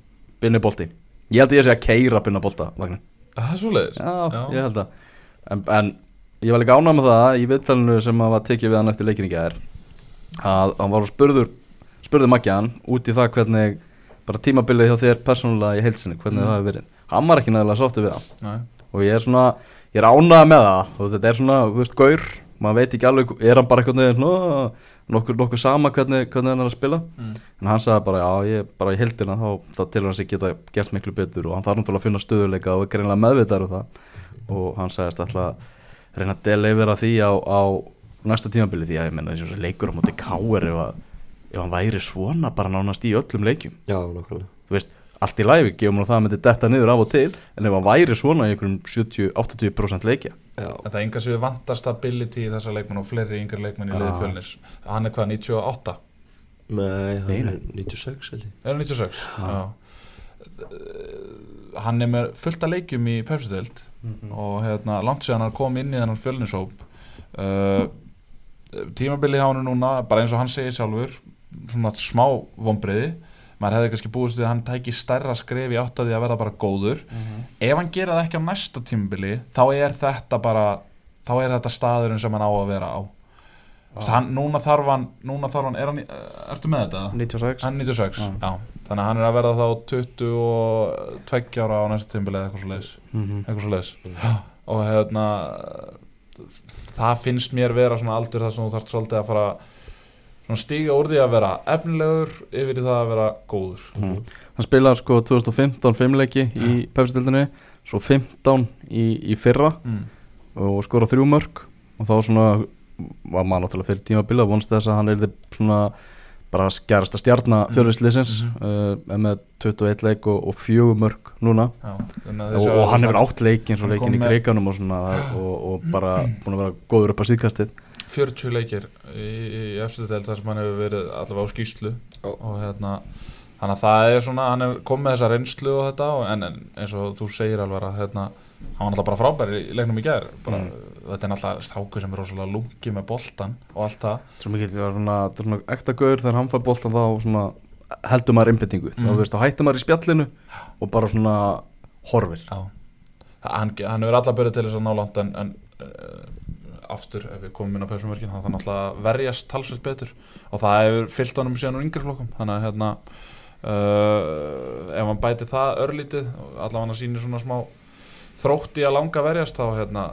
Binni Bolti. Ég held að ég sé að keira Binna Bolta vagnin Það er svoleiðis? Já, ég held að. En, en ég var líka ánað með það í viðtalinu sem að var tekið við hann eftir leikin í gær að hann var og spurður spurði Maggi hann út í það hvernig bara tímabilið hjá þér persónulega í heilsinni hvernig Mm. það hefur verið. Hann var ekki nægilega sáttið við það Nei. og ég er svona, ég er ánað með það. Og þetta er svona, þú veist, gaur. Maður veit ekki alveg, er hann bara eitthvað nokkur, nokkur, sama hvernig, hvernig hann er að spila. Mm. en hann sagði bara, já, ég bara í heildina þá, þá til hann sig geta gert miklu betur og hann þarf náttúrulega að finna stöðuleika og er greinlega meðvitaður um það. Og hann sagðist alltaf að reyna að delivera því á, á næsta tímabili? Því að ég menna þessi leikur á móti káir ef, að- ef hann væri svona bara nánast í öllum leikjum. Já, nokkulega þú veist, allt í læfi, gefum það að myndi detta niður af og til en ef hann væri svona í einhverjum 70-80% leikja Já, Þetta er enga sem við vantar stability í þessa leikmenn og fleiri yngri leikmenn í liði Já. fjölnis Hann er hvað, 98? nei, hann Nei, er nei. 96 held ég Er hann 96? Já. Hann er með fullt af leikjum í Pepsi-deild og hérna, langt séðan hann kom inn í þennan fjölnishóp uh, tímabili hjá hann núna bara eins og hann segir sjálfur svona smá vombriði maður hefði kannski búist við að hann tæki stærra skref í átt að því að verða bara góður ef hann gera það ekki á næsta tímabili þá er þetta bara þá er þetta staðurinn sem hann á að vera á Vist, hann, núna þarf hann núna þarf hann, er hann, uh, ertu með þetta? 96 Hann er 96, Já. já. Þannig að hann er að verða þá 22 ára á næsta tímabili eða eitthvað svo leiðis Mhm. eitthvað svo leiðis Mm. og hérna það finnst mér vera svona aldur þar sem þú þarft svolítið að fara stiga úr því að vera efnilegur yfir það að vera góður mm. hann spilaði sko 2015 fimmleiki í pepsitildinni svo 15 í, í fyrra mm. og skora þrjú mörg og þá svona var maður náttúrulega fyrir tímabili og vonst þess að hann er svona bara skjærasta stjarnar Mhm. fjörðisliðsins Mhm. uh, með 21 leik og, og fjögur mörg núna Já, og, og hann hefur átt leik eins og leikin í greikanum og, svona, og, og bara búin að vera góður upp á síðkastið 40 leikir í, í efstu deild þar sem hann hefur verið allavega á skýslu Já. og hérna þannig að það er svona, hann er komið þessa reynslu og þetta og, en, en eins og þú segir alveg að hérna, hann var alltaf bara frábær í leiknum í gær bara, þetta er alltaf stráku sem er rosalega lungi með boltan og allt það svo mikið það er svona, er svona ekta gaur þegar hann fær boltan þá svona, heldur maður innbyttingu Mm. þá, veist, þá hættir maður í spjallinu og bara svona horfir Já. Hann, hann hefur alla börið til þess að ná langt en, en aftur ef við komum inn á pæsumverkin þannig að verjast talsveit betur. Og það hefur fyllt honum síðan úr yngri flokkum. Þannig að hérna uh, ef hann bæti það örlítið allavega hann sýnir svona smá þrótt í að langa verjast þá, hérna,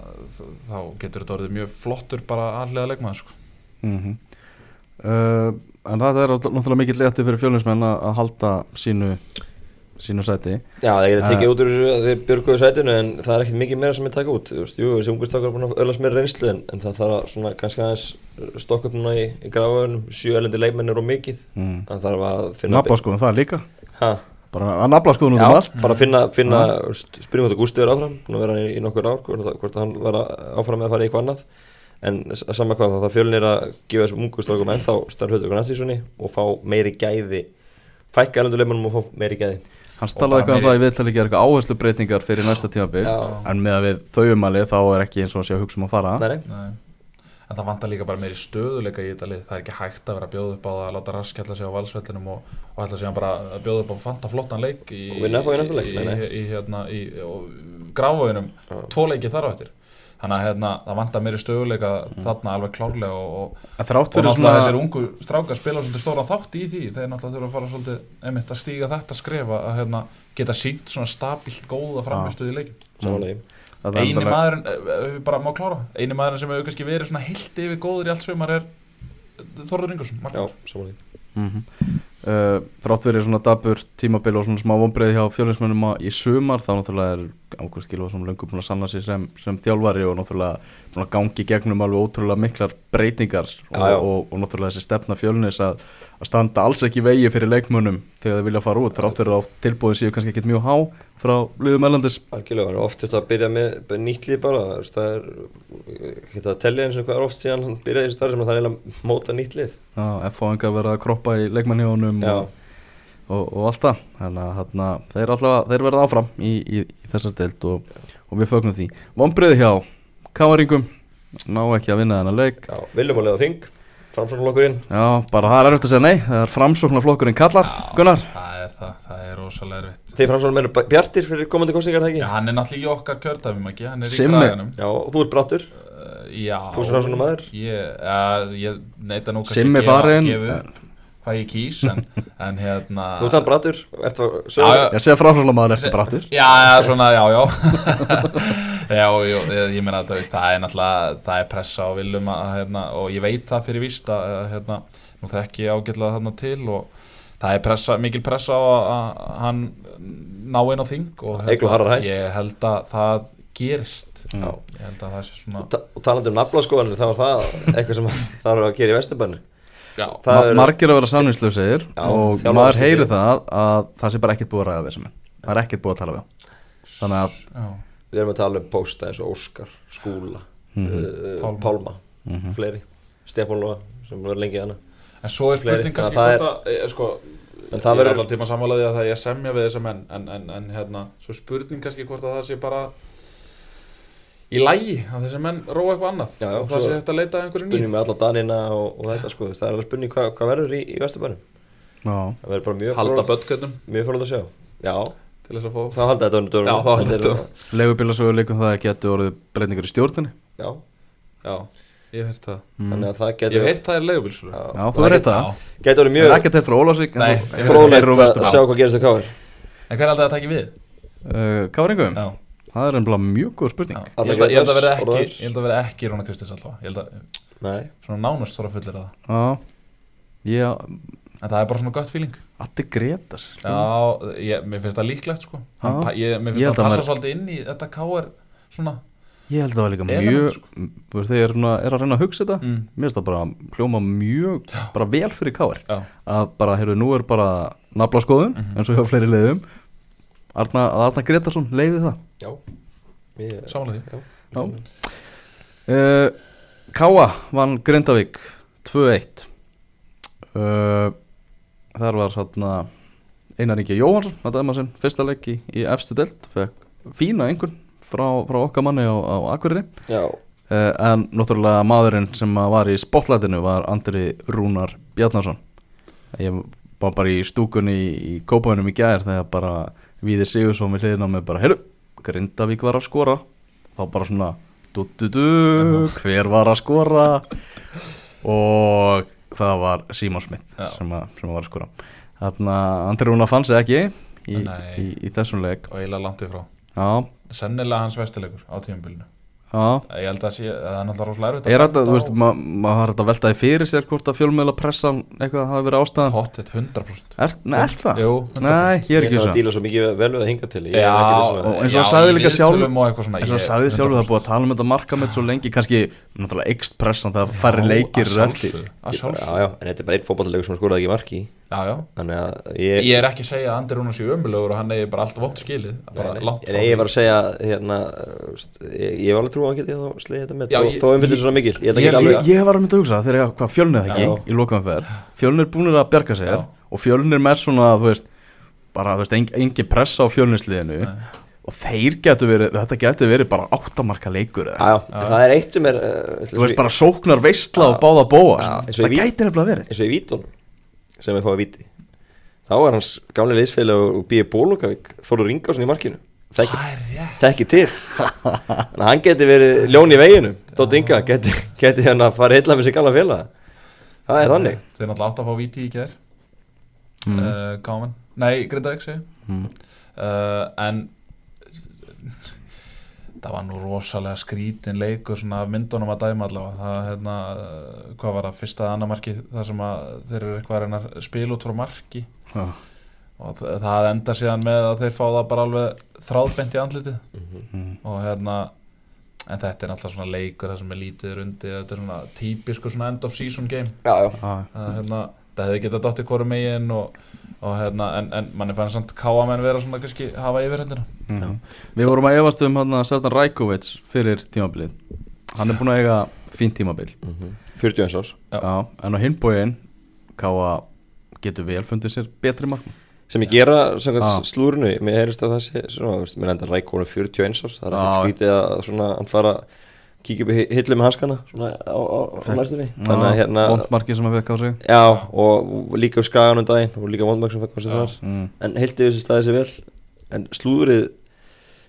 þá getur þetta orðið mjög flottur bara allega leikmaður sko. mm uh, en það er náttúrulega mikið létti fyrir fjölinsmenn að halda sínu sínu sæti. Já, það getur Eh. tekið út úr þessu að þeir björguðu sætinu en það er ekkert mikið meira sem er taka út. Jú, þessi ungustakar er búin að öllast meira reynslu en, en það þarf að svona kannski aðeins stokka upp núna í, í grafauðunum sjö elendi leikmenn er og mikið mm. en þarf að finna nafla skoðum það líka. Ha, bara að nafla skoðum út um Já, allt. bara að finna, finna spyrjum hvort að Gústi er áfram búin að vera í, í nokkur ár hvort, hann vera áfram með að fara í eitthvað annað. En s- sama hvað það fjölnir að gefa þessum ungustakar ennþá starf hlutur okkur næstísunni og fá meiri gæði fækka elendu leikmennum og fá meiri gæði hann Og talaði eitthvað um það í viðtali gera eitthvað áherslu breytingar fyrir næsta tímabil Já. en með að við þauumali þá er ekki eins og að sé að hugsa um að fara Nei, nei. En það vantar líka bara meiri stöðuleika í þetta lið. Það er ekki hægt að vera að bjóða upp á það að láta rask ætla sig á valsvellinum og, og ætla sig bara að bjóða upp á fanta flottan leik í, Og vinna FH í næsta leik, í, nei, nei. í, í, hérna, í gráfauðinum, Já. tvo leiki þar á eftir. Þannig að hérna, það vantar meiri stöðuleika þarna alveg klárlega og, og, og fyrir náttúrulega svona þessir ungu strákar spila svolítið stóran þátt í því. Þeir náttúrulega þurfa að fara svolítið einmitt að stíga þetta skrefa að hérna, geta sínt svona stabilt góða framistuð í leikin eini maðurinn, ef ef við bara má klára. Eini maðurinn sem hefur kannski verið svona heilt yfir góður í allt svömmar er Þorður Ingersson Já, samanlega Mhm. Uh, þrátt fyrir svona dabur tímabil og svona smá vonbreið hjá fjölinsmennum í sumar þá náttúrulega er Ágúst Gilvarsson löngu búin að sanna sig sem, sem þjálfari og náttúrulega búin að gangi gegnum alveg ótrúlega miklar breytingar og, já. og, og, náttúrulega þessi stefna fjölnis að, að standa alls ekki vegi fyrir leikmönnum þegar þeir vilja fara út þrátt að oft tilbúin séu kannski ekkit mjög há frá liðum erlendis. Algjörlega, oft þetta að byrja með bara nýtt líf bara, það er geta að tellja eins og hvað er oft síðan hann byrjaði þessi starf sem að það er eiginlega móta nýtt lið. Já, F.A. enga verið að kroppa í leikmannhjónum og, og, og allt það. Þannig að þarna, þeir, þeir verða áfram í, í, í þessar deild og, og við fögnum því. Vonbreiði hjá Káaringum ná ekki að vinna þennan leik. Já, viljum að lega þing framsóknarlokkurinn Já, bara það er erfitt að segja nei það er framsóknarflokkurinn kallar. Gunnar? það er það, það er rosalega erfitt Þeir framsóknar eru bjartir fyrir komandi kostningar það Já, ekki? hann er náttúrulega í okkar kjördæfum ekki, hann er í Simmi. græðanum Já, og þú ert brattur uh, Já Þú sem Framsóknarmaður? Ég, uh, ég neita nú kannski Simmi upp hvað ég kýs en, en hérna Þú ert hann brattur, ert það Já, já. Ég segja framsóknarmaður eftir brattur Já, já, svona, já, já Já, já, ég, ég meina að það, veist, það er náttúrulega, það er pressa á viljum að, hérna, og ég veit það fyrir víst að, hérna, nú þekki ég ágætlega þarna til og það er pressa, mikil pressa á að, að hann ná inn á þing og hérna, hætt. ég held að það gerist Já. ég held að það sé svona Og ta- Og talandi um naflaskoðanir, þá er það eitthvað sem það er að gera í Það Ma er- Margir að vera samningslausegir Já, og maður heyri það að það sé bara ekkert búið að ræða við sem það er ekkert búið að tala við þannig að já, Við erum að tala um pósta eins og Óskar, Skúla, Mhm. uh, Pálma. Pálma, Mhm. fleiri Stefán Lóa, sem verður lengið hana en svo er spurning kannski hvort að, e, sko En ég það er verður- alltaf tíma sammálaði að það er að semja við þessa menn en, en, en hérna, svo er spurning kannski hvort að það sé bara í lægi að þessi menn róa eitthvað annað Já, já, og það sé eftir að leita spurning nýjum með alla Danina og, og þetta sko, það er alveg spurning hvað, hvað verður í, í Vesturbænum. Já, Það verður bara mjög bötkötnum Mjög fórhald að sjá. Já, að fá þá halda þetta öndur leigubílasögur líka um það að getur orðið breytingur í stjórnini Já, já, ég hef heyrt það. Mm. þannig að það ég getur hef heyrt það er leigubílsölu. Já, Já, þú er rétt að Getur orðið Það er mjög ekkert eftir Ólasvík Nei, Fróðlegt að sjá hvað gerist á káir en hver er alltaf að taka við? Káringum, já, það er ennbla mjög góð já. spurning ég held að- ég held að vera ekki Orðar. ég held að vera ekki Róna Kristins allavega. Ég held að Nei, svona nánast þóra fullir það. Já, ég, en það er bara svona gött feeling. Addi Gretas sko. Já, ég, mér finnst það líklegt sko. Já. ég, Ég finnst það að passa svolítið inn í þetta KR svona ég held að það var líka Element, mjög sko. þegar er, er að reyna að hugsa þetta mm. mér finnst það bara hljóma mjög bara vel fyrir káir Já, að bara, heyrðu, nú er bara nafla skoðun Mhm. eins og hjá fleiri leiðum Arna, að Arna Gretarsson leiði það. Já. Ég- Sammála því. Já, uh, Káa vann Grindavík 2-1 uh, þar var svona Einar Ingi Jóhansson að dæma sinn fyrsta leik í, í efstu delt fekk fína einhvern frá, frá okkar manni á, á Akureyri. Uh, en náttúrulega maðurinn sem að var í spotlightinu var Andri Rúnar Bjarnason. Ég var bara í stúkunni í, í kópaunum í gær þegar bara Víðir Sigursson við hliðina mig bara, heyrðu, Grindavík var að skora. Þá bara svona du, du, du, hver var að skora? Og það var Simon Smith sem, að, sem að var að skora. Þarna Andri Rúnar fann sig ekki í, í, í þessum leik. Og eiginlega langt ifrá Sennilega hans vestilegur á tímabilinu. Já. Ég held að sé, það er náttúrulega rosalega erfitt Ég er benda þú veist, maður ma har þetta veltaði fyrir sér hvort að fjölmiðla pressan eitthvað hafi verið ástæðan. Pottet 100% Er, nei, er það? Jú, 100%. Nei, ég er ekki Ég ætla að þess díla svo mikið vel við að hinga til. Ég er Já, ekki viss um og eins sagði líka svona, eins og sagði sjálfur það búið að 100%. tala um þetta markamett svo lengi kannski, náttúrulega ekst pressan þegar færri leikir Já, já, en þetta er bara einn fótballalegur sem skoraði ekki marki Já, já Þannig að ég Ég er ekki að segja að Andri Rúnar sé ömulegur og hann er bara allt vótt skilið bara Nei, nei. langt frá ég því. var að segja hérna, st- ég, ég var alveg trú að hann geti þá slegið þetta með Já, þó- ég- þó umfyllir svo mikil Ég Ég, ég, ég var að mynda að hugsa þegar hvað fjölnir ekki Já. í lokaðan fer Fjölnir er búinir að bjarga sér Já. og fjölnir með svona, þú veist bara, þú veist, en, engin pressa á fjölnirsliðinu Nei. og þeir getur verið, þetta getur verið bara áttamarka leikur Já, já, það er eitt sem er uh, þú veist bara sóknar veistla og báða bóa Já, eins og það gæti nefnilega verið eins og í Vítunum sem er fáið víti. Þá er hans gamli liðsfélag og býði Bólungavík Þóru Ringásson í markinu. Rétt. þekki til. Þannig að hann geti verið ljón í veginu Dótt Inga geti, geti hann að fara illa með sér gamla félag það er þannig. Þeir náttúrulega átt að fá víti í gær. Mm. uh, Gáman Nei, Grindavík Mm. uh, En Það var nú rosalega skrítin leikur svona myndunum að dæma allavega það, hérna, hvað var það, fyrsta að annar marki það sem að þeir eru eitthvað að reyna að spila út frá marki Já. og það, það enda síðan með að þeir fá það bara alveg þráðbent í andlitið Mm. og hérna en þetta er náttúrulega svona leikur það sem er lítið undir, þetta er svona típisku svona end of season game já, já. Já. að, hérna, það hefði getað dottið hvoru megin og, og hérna, en, en manni fannst samt káamenn vera svona kannski hafa yfirhendina Mm. Við vorum að efast um hann að Sertan Rækovic fyrir tímabilið. Hann er búin að eiga fín tímabil. Mhm. 41 ás Já. Já, En á hinbóin Káa getur vel fundið sér betri markmann sem ég gera samkvæmt slúrinu mér heyrist að það sé svona, mér enda rækónu 41 ás það er ekkert skítið að svona hann fara kíkja upp í hillu með hanskana svona á, á, á næstunni. Þannig að hérna Vondmarki sem að fekk á sig. Já og líka upp skagan um daginn og líka vondmark sem fekk á sig Já. þar mm. en heilti þessi staði sér vel en slúrið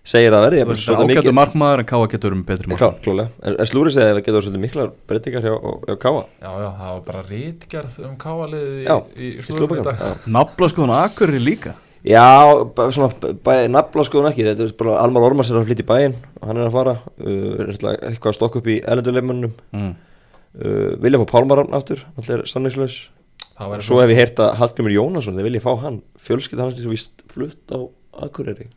segir að verði Það er ágættu markmaður en Káa getur um betri klálega, en, en slúrið segir að það getur svolítið miklar breytingar hjá, hjá Káa já, já, það var bara rítgerð um káaliðið í, í, í í í dag Nafla skoðan Akurri líka Já, svona bæði nafla skoðun ekki, þetta er bara Almar Ormars er að flytja í bæinn og hann er að fara. Uh, eitthvað að stokka upp í elenduleimannum mm. uh, vilja fá Pálmarann aftur, hann er væri svo hef ég heyrt að Hallgrimur Jónasson þeir vilja fá hann, fjölskylda hans er svo víst flutt á Akureyri.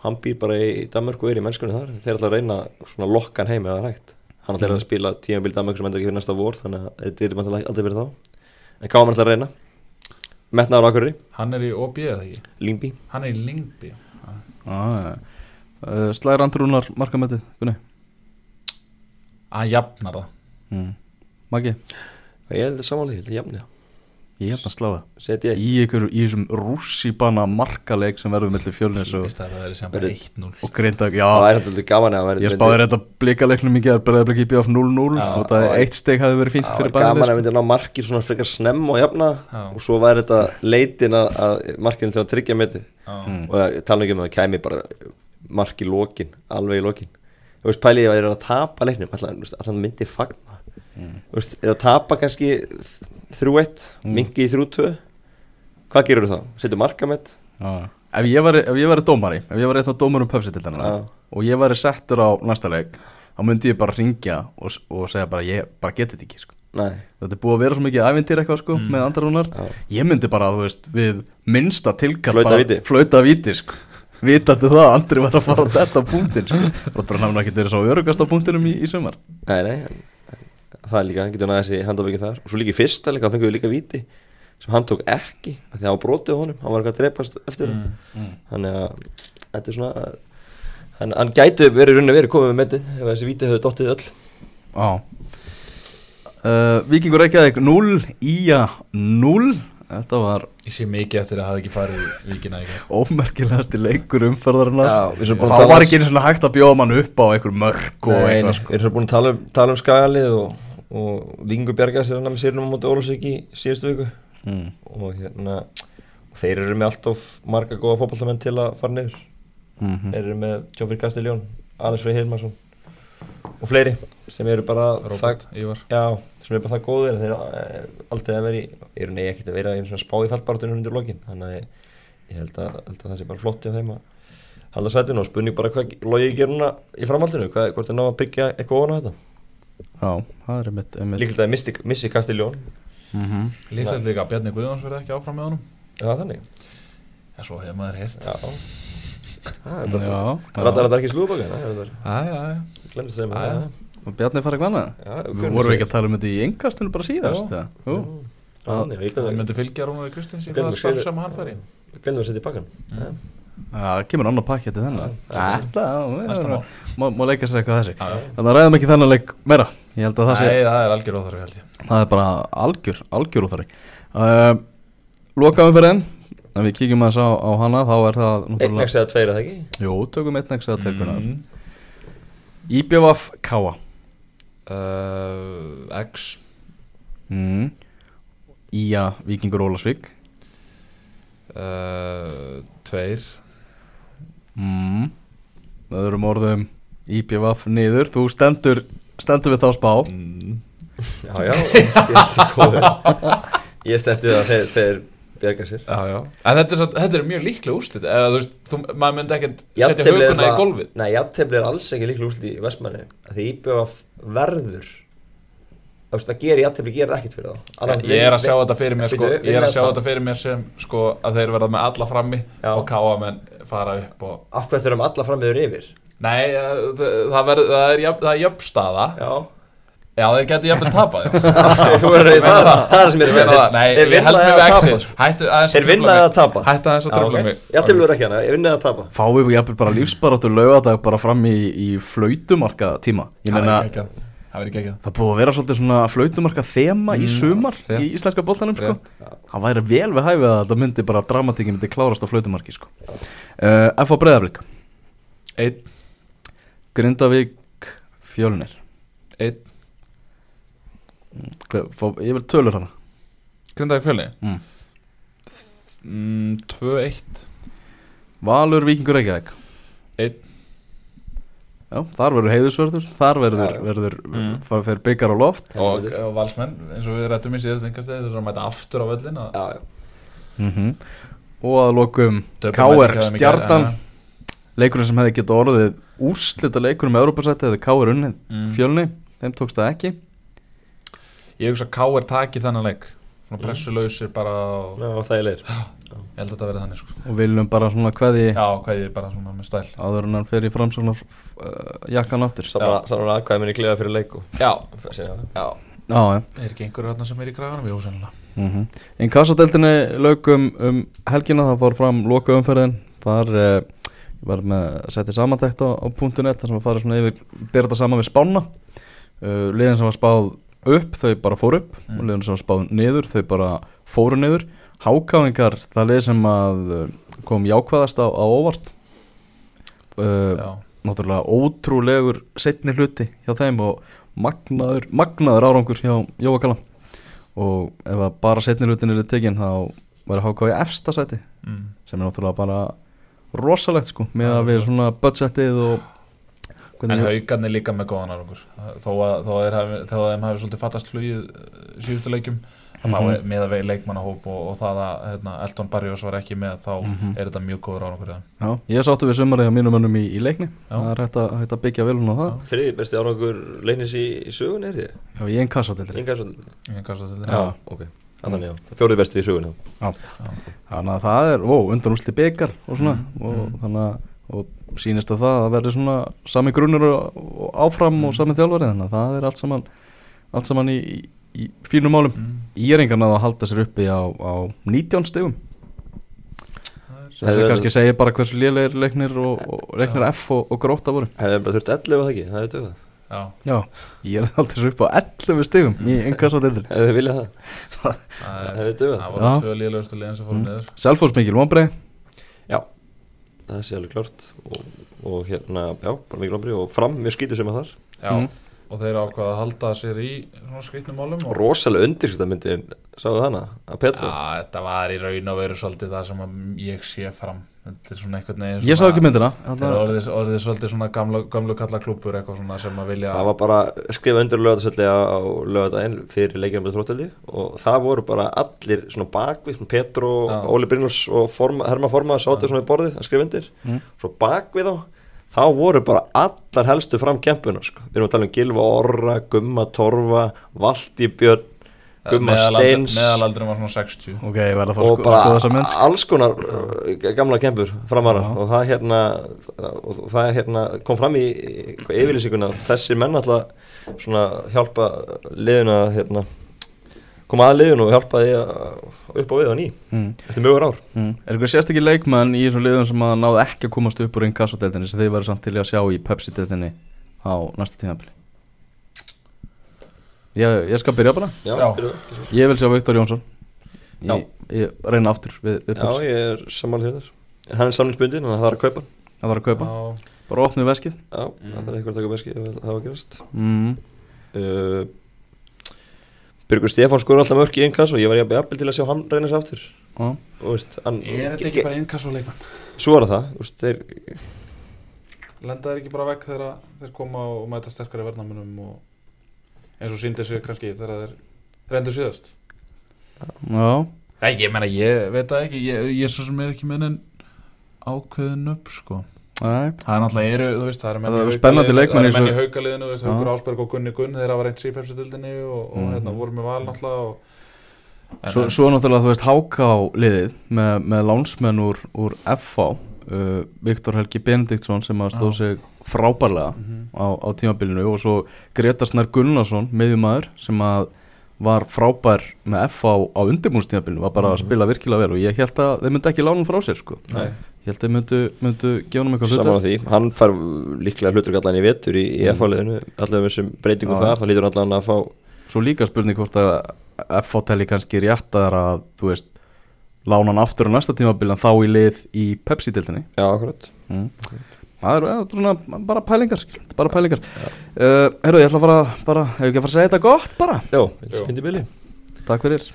Hann býr bara í Danmark og er í mennskunni þar. Þeir ætla að reyna svona lokkan heim eða rægt hann ætla að spila tímabili Danmark sem enda ekki fyrir næsta vor þannig að þetta er aldrei verið þá. En káum á Akureyri, Hann er í OB eða ekki? Lingby Hann er í Lingby ah, uh, Slæðir Andrúnar markamettið Gunni? Að jafnar það. Mm. Maggi, ég held að samanlega, ég held að jafna ég held að slá það. Í ykkur, í þessum rússibanna markaleik sem verður mellir fjölnis Ég og, veist að það verið sem bara Verið- 1-0 og grindag Já, það hægt gaman að vera ég spáði þetta blikaleiknum í gerð Breiðablik í BF 0-0 Já, og það er eitt steg hafi verið Það fyrir var gaman að bæðið myndi ná markir svona frekar snemm og jafna og svo væri þetta leitin að, að markinu til að tryggja metið. Já. Mm. og tala ekki um að það kæmi bara mark í lokin, alveg í lokin. Þú veist pæli ég að það er að tapa leiknum alltaf myndi fagna. Þú veist, er að tapa kannski 3-1, Mm. mingi í 3-2 hvað gerur þú þá? setur markamett Já. Ef ég væri, ef ég væri dómari Ef ég væri einn af dómarum pöpsitildana Já. og ég væri settur á næsta leik þá myndi ég bara ringja og, og segja bara ég bara geti þetta ekki sko. Nei, þetta er búið að vera svo mikið ævintýr eitthvað sko Mm. með andra rúnar já, ég myndi bara, veist, við minnsta tilkall bara- flauta víti sko vitandi það að Andri var að fara á þetta punktin sko. það bara náttúrulega ekki verið svo örugast á punktinum í, í sumar nei, nei Það er líka, hann getur næði þessi handabiki þar. Og svo líka í fyrsta líka, þá fengum við líka víti Sem hann tók ekki, af því að hann var brotið á honum. Hann var eitthvað að drepast eftir mm. Mm. Þannig að þetta er svona Hann, hann gæti verið runni verið komið með metið Ef þessi víti hefur dottið öll. Já. Uh, Víkingur Reykjavík 0 Ía 0 Þetta var Ég sé mikið eftir að hafa ekki farið í vikina leikur Já, við erum og búin að tala- var ekki einu svona hægt að bjóða mann upp á einhver mörg og Nei, nei, eitthvað sko. við erum svo búin að tala um, tala um skagalið og, og Vingur Bjarga sér hann með sérnum á móti Ólafsvík í síðustu viku. Mm. og hérna og þeir eru með alltof marga góða fótballtamenn til að fara niður. Mm -hmm. þeir eru með Jófri Castelljón, Anders Frey Hilmarsson og fleiri sem eru bara Róbert, Ívar. Já, sem eru bara það góðir þeir eru eh, aldrei að vera í eru nei ekkert að vera í spá í fallbaratunum undir lokin. Þannig að ég, ég held, að, held að það sé bara flott hjá þeim að halda sætinu og spurning bara hvað logið gerir núna í framhaldinu, hvað, hvort er ná að byggja eitthvað ofan á þetta Já, það er líklega að missi, missi Castelljón Mm -hmm. Líklega líka að Bjarni Guðjóns verði ekki áfram með honum. Já þannig. En svo hefur maður heyrt. Já. Ah, Já, þetta já. ekki slúðbaka Já, já, já. Glemdi það Já, já. með Og Bjarni farið glanað Já, Við vorum ekki að tala um þetta í engkastunum bara síðast Já. eða? Jú. Þannig, ég Það myndi fylgja Rúnari Kristins í það að starf sem hann fari Glemdi að setja í bakkan Mm. Já, það kemur annar pakki til þennan. Já, Þetta, má, leika sér eitthvað þessi. Þannig að ræðum ekki þennan leik meira. Ég held að það sé Nei, það er algjör óþarfi held ég. Það er bara algjör, algjör þar uh, Loka umferðin. Ef við kíkjum aðeins á, á hana. Þá er það Einn náttúrulega ekki eða tveir er það ekki? Jú, tökum einn ekki að tekuna mm. IBVF Káa uh, X. Mm. Ía Víkingur Ólasvík uh, Tveir mm. Öðrum orðum IBVF niður. Þú stendur, stendur við þá spá. Mm. Já, já, ég stendi það þegar þeir bjarga sér. Já, já. En þetta er, satt, þetta er mjög líklega úrslit. Eða þú veist, þú, maður myndi ekkert setja huguna í það- golfið. Nei, jafntefli er alls ekki líklega úslit í Vestmanni Því IBF verður Þú veist, það gerir jafntefli, gerir ekkert fyrir þá. Annan Ég er að sjá þetta fyrir mér sko, Ég er að sjá það. þetta fyrir mér sem sko, að þeir verða með alla frammi Já. og káa menn fara upp og Af hvað þurfum alla frammiður yfir? Nei, það, verð, það er, er jöfnstaða Já. Já, þeir getur jöfnvel tapað já. Að það. Það er það sem ég er að segja Þeir ég held vinna mig eða við tapa, Þeir vinna eða tapa? Hættu aðeins að Já, tröfla ok. mig. Jafntefli verður ekki hana, ég vinna eða tapa? Fáum við jafnvel bara lífsbaráttu laugadag bara fram í, í flautumarka tíma Ég meina. Það verður geggjað. Það búið að vera svolítið svona flautumarka þema í Mm, sumar rétt. í íslenska boltanum sko. Það væri vel við hæfið að þetta myndi bara dramatíkin myndi klárast á flautumarki sko. uh, F á breyðablík Einn, Grindavík Fjölnir. Einn. Fá, Ég vil tölur hana Grindavík fjölni mm. mm, Tvö, eitt. Valur Víkingur Reykjavík. Einn, Já, þar verður heiðusverður Þar verður, verður Mm. fara fyrir byggar á loft. Og, og valsmenn eins og við rættum í síðast engast þeir eru að mæta aftur á völlin að Já, já. Mm Og að lokum KR en- Leikurinn sem hefði getið orðið úrslita leikurinn með Europasætti hefði KR unnið. Mm. Fjölni, þeim tókst það ekki. Ég hugsa að K.R. taki þennan leik. Svona pressulöysir bara og, Já, það er leir Ég held að þetta verði þannig sko. Og viljum bara svona hverði Já, hvað ég er bara svona með stæl. áður en hann fer í framsóknar uh, jakkan aftur. Já, Samar aðkvæði minni kliða fyrir leik og Já, það. já. Já Er ekki einhverju þarna sem er í kraganum? Jú, sennilega. Mm En kassadeltinni lögum um helgina það fór fram loka umferðin Þar uh, ég var með að setja samantækt á, á .net þar sem að fara svona yfir bera þetta saman við spána. Uh, liðin sem var spáð upp þau bara fór upp. Mm. og liðin sem var spáð niður þau bara fóru niður Hákáingar það lið sem að uh, kom jákvæðast á, á óvart. Uh, náttúrulega ótrúlegur setni hluti hjá þeim og magnaður, magnaður árangur hjá Jóa Kalla. Og ef að bara setni hlutin er tekin þá verður í efsta sæti mm. sem er náttúrulega bara rosalegt sko með að við svona budgetið og En haugarnir líka með góðan árangur. Þó að, þó að, þeim hafi svolítið fattast flugið eh, síðustu leikjum Mhm. er með að vegi leikmannahóp og, og það að hérna, Elton Barrios var ekki með þá Mhm. er þetta mjög góður árangur. Já, ég sáttu við sumarið á mínum mönnum í, í leikni Já. Það er hægt að, hægt að byggja vel hún á það Já. Þriði besti árangur leiknis í, í sögun er þið? Já, ég einn kassatildur Inga svo Ég kasta til Já. Ok fjórið besti í sögun Þannig að það er, ó, undan úrsli byggar og svona Mhm, og mhm. þannig að og sýnist að það að verði svona sami grunnur og, áfram og sami þjálfari þannig að það er allt saman allt saman í, í, fínum málum. Mm. Íringar náðu að halda sér uppi á, á 19 stegum sem það verið- kannski segir bara hversu lélegir leiknir og, og leiknir F og, og gróta voru. Hefði bara þurft 11 að það ekki, það hefði dögðað Já, Já, ég er alltaf sér upp á 11 stegum í Hefði þið viljað það, það, það er, dögðað það Já. voru tvö liðlegustu liðin sem fóru Mm. niður. Selfoss mikil vonbreið Það sé alveg klart og, og hérna, já, bara mikið lambri og fram mjög skítið sem að þar. Já, Mhm. Og þeir ákvaða að halda sér í svona skritnum málum og Rosalega undirskiptamyndin, sáðu hana, að Petru Já, þetta var í raun og veru svolítið það sem ég sé fram Þetta er svona einhvern veginn Ég sá ekki myndina Þetta er orðið, orðið svolítið svona gamlu, gamlu kalla klúpur eitthvað svona sem að vilja Það var bara skrifa undir lögadagsöldi á, lögadaginn fyrir leikjum með þrótteldi og það voru bara allir svona bakvið, svona Petru og Já. Óli Brynjars og forma, Herma Forma sátu svona í borðið að skrifa undir Mm. svo bakvið þá, þá voru bara allar helstu fram kempuna sko. við erum að tala um Gilva Orra, Gumma Torfa Valdi Björn, Gumma Steins. Meðalaldrin var svona 60 Ok, ég verð að fá að og sko, bara alls konar uh, gamla kempur framara og það hérna og það hérna kom fram í yfirlýsinguna að þessi menn alltaf svona hjálpa liðinu að hérna koma að liðinu og hjálpa því að upp á við á ný mm. eftir mjögur ár Mm. Er eitthvað sérstakki leikmann í þessum liðum sem að náðu ekki að komast upp úr inkassodeltinni sem þeir verður samt til að sjá í Pepsi-deltinni á næsta tímafili? Ég, ég skal byrja bara Já, Já. Ég vil sjá Viktor Jónsson Já. Ég, ég reyna aftur við, við já Pepsi ég er saman þér en hann er samlingsbundin það er að kaupa hann. Það var að kaupa Já, Bara opnið veskið já, það er eitthvað að taka beski ef það var gerast mm. uh, Byrgur Stefán skur alltaf mörk í einnkast og ég var jafnvel til að sjá hann reyna sér aftur. Já. og veist, hann, er þetta ekki bara innkast og leikmann? Svo er það, þú veist, þeir Lenda þeir ekki bara vekk þegar þeir koma og mæta sterkari verðnamunum og eins og síndi sig kannski þegar þeir reyndu síðast? Já. Nei, ég meina, ég veit það ekki. Ég, ég er svo sem er ekki með en ákveðin upp, sko Nei. Það er náttúrulega, eru, þú veist, það eru menn í í Það eru menn í haukaliðinu, þú veist, Já. Haukur Ásberg og Gunni Gunn þeir hafa reynt sípepsudildinni og, og Mhm. hérna voru með val náttúrulega og, en, Svo, svo náttúrulega þú veist háká liðið með, með lánsmenn úr, úr FH uh, Viktor Helgi Benediktsson sem að stóð sig frábærlega Mhm. á, á tímabilinu og svo Gretar Snær Gunnarsson miðjumæður sem að var frábær með FH á undirbúnstímabilinu var bara að Mhm. spila virkilega vel og ég held að þeir myndu ekki lána frá sér sko. Nei. Ég held að myndu, myndu gefa hann eitthvað saman á hlutur því, hann fær líklega hlutur allan í vetur í, í Mm. Allavega þessum breytingum þar, þá lítur allan að fá svo líka spurning hvort að telli kannski réttar að þú veist lána hann aftur á næsta tímabil en þá í lið í Pepsi-dildinni já, akkurat. Mm. það er, ja, svona bara pælingar er bara pælingar. Uh, herru, ég ætla að fara bara, hefur ekki að fara að segja þetta gott bara? Jú. þetta er bili. Takk fyrir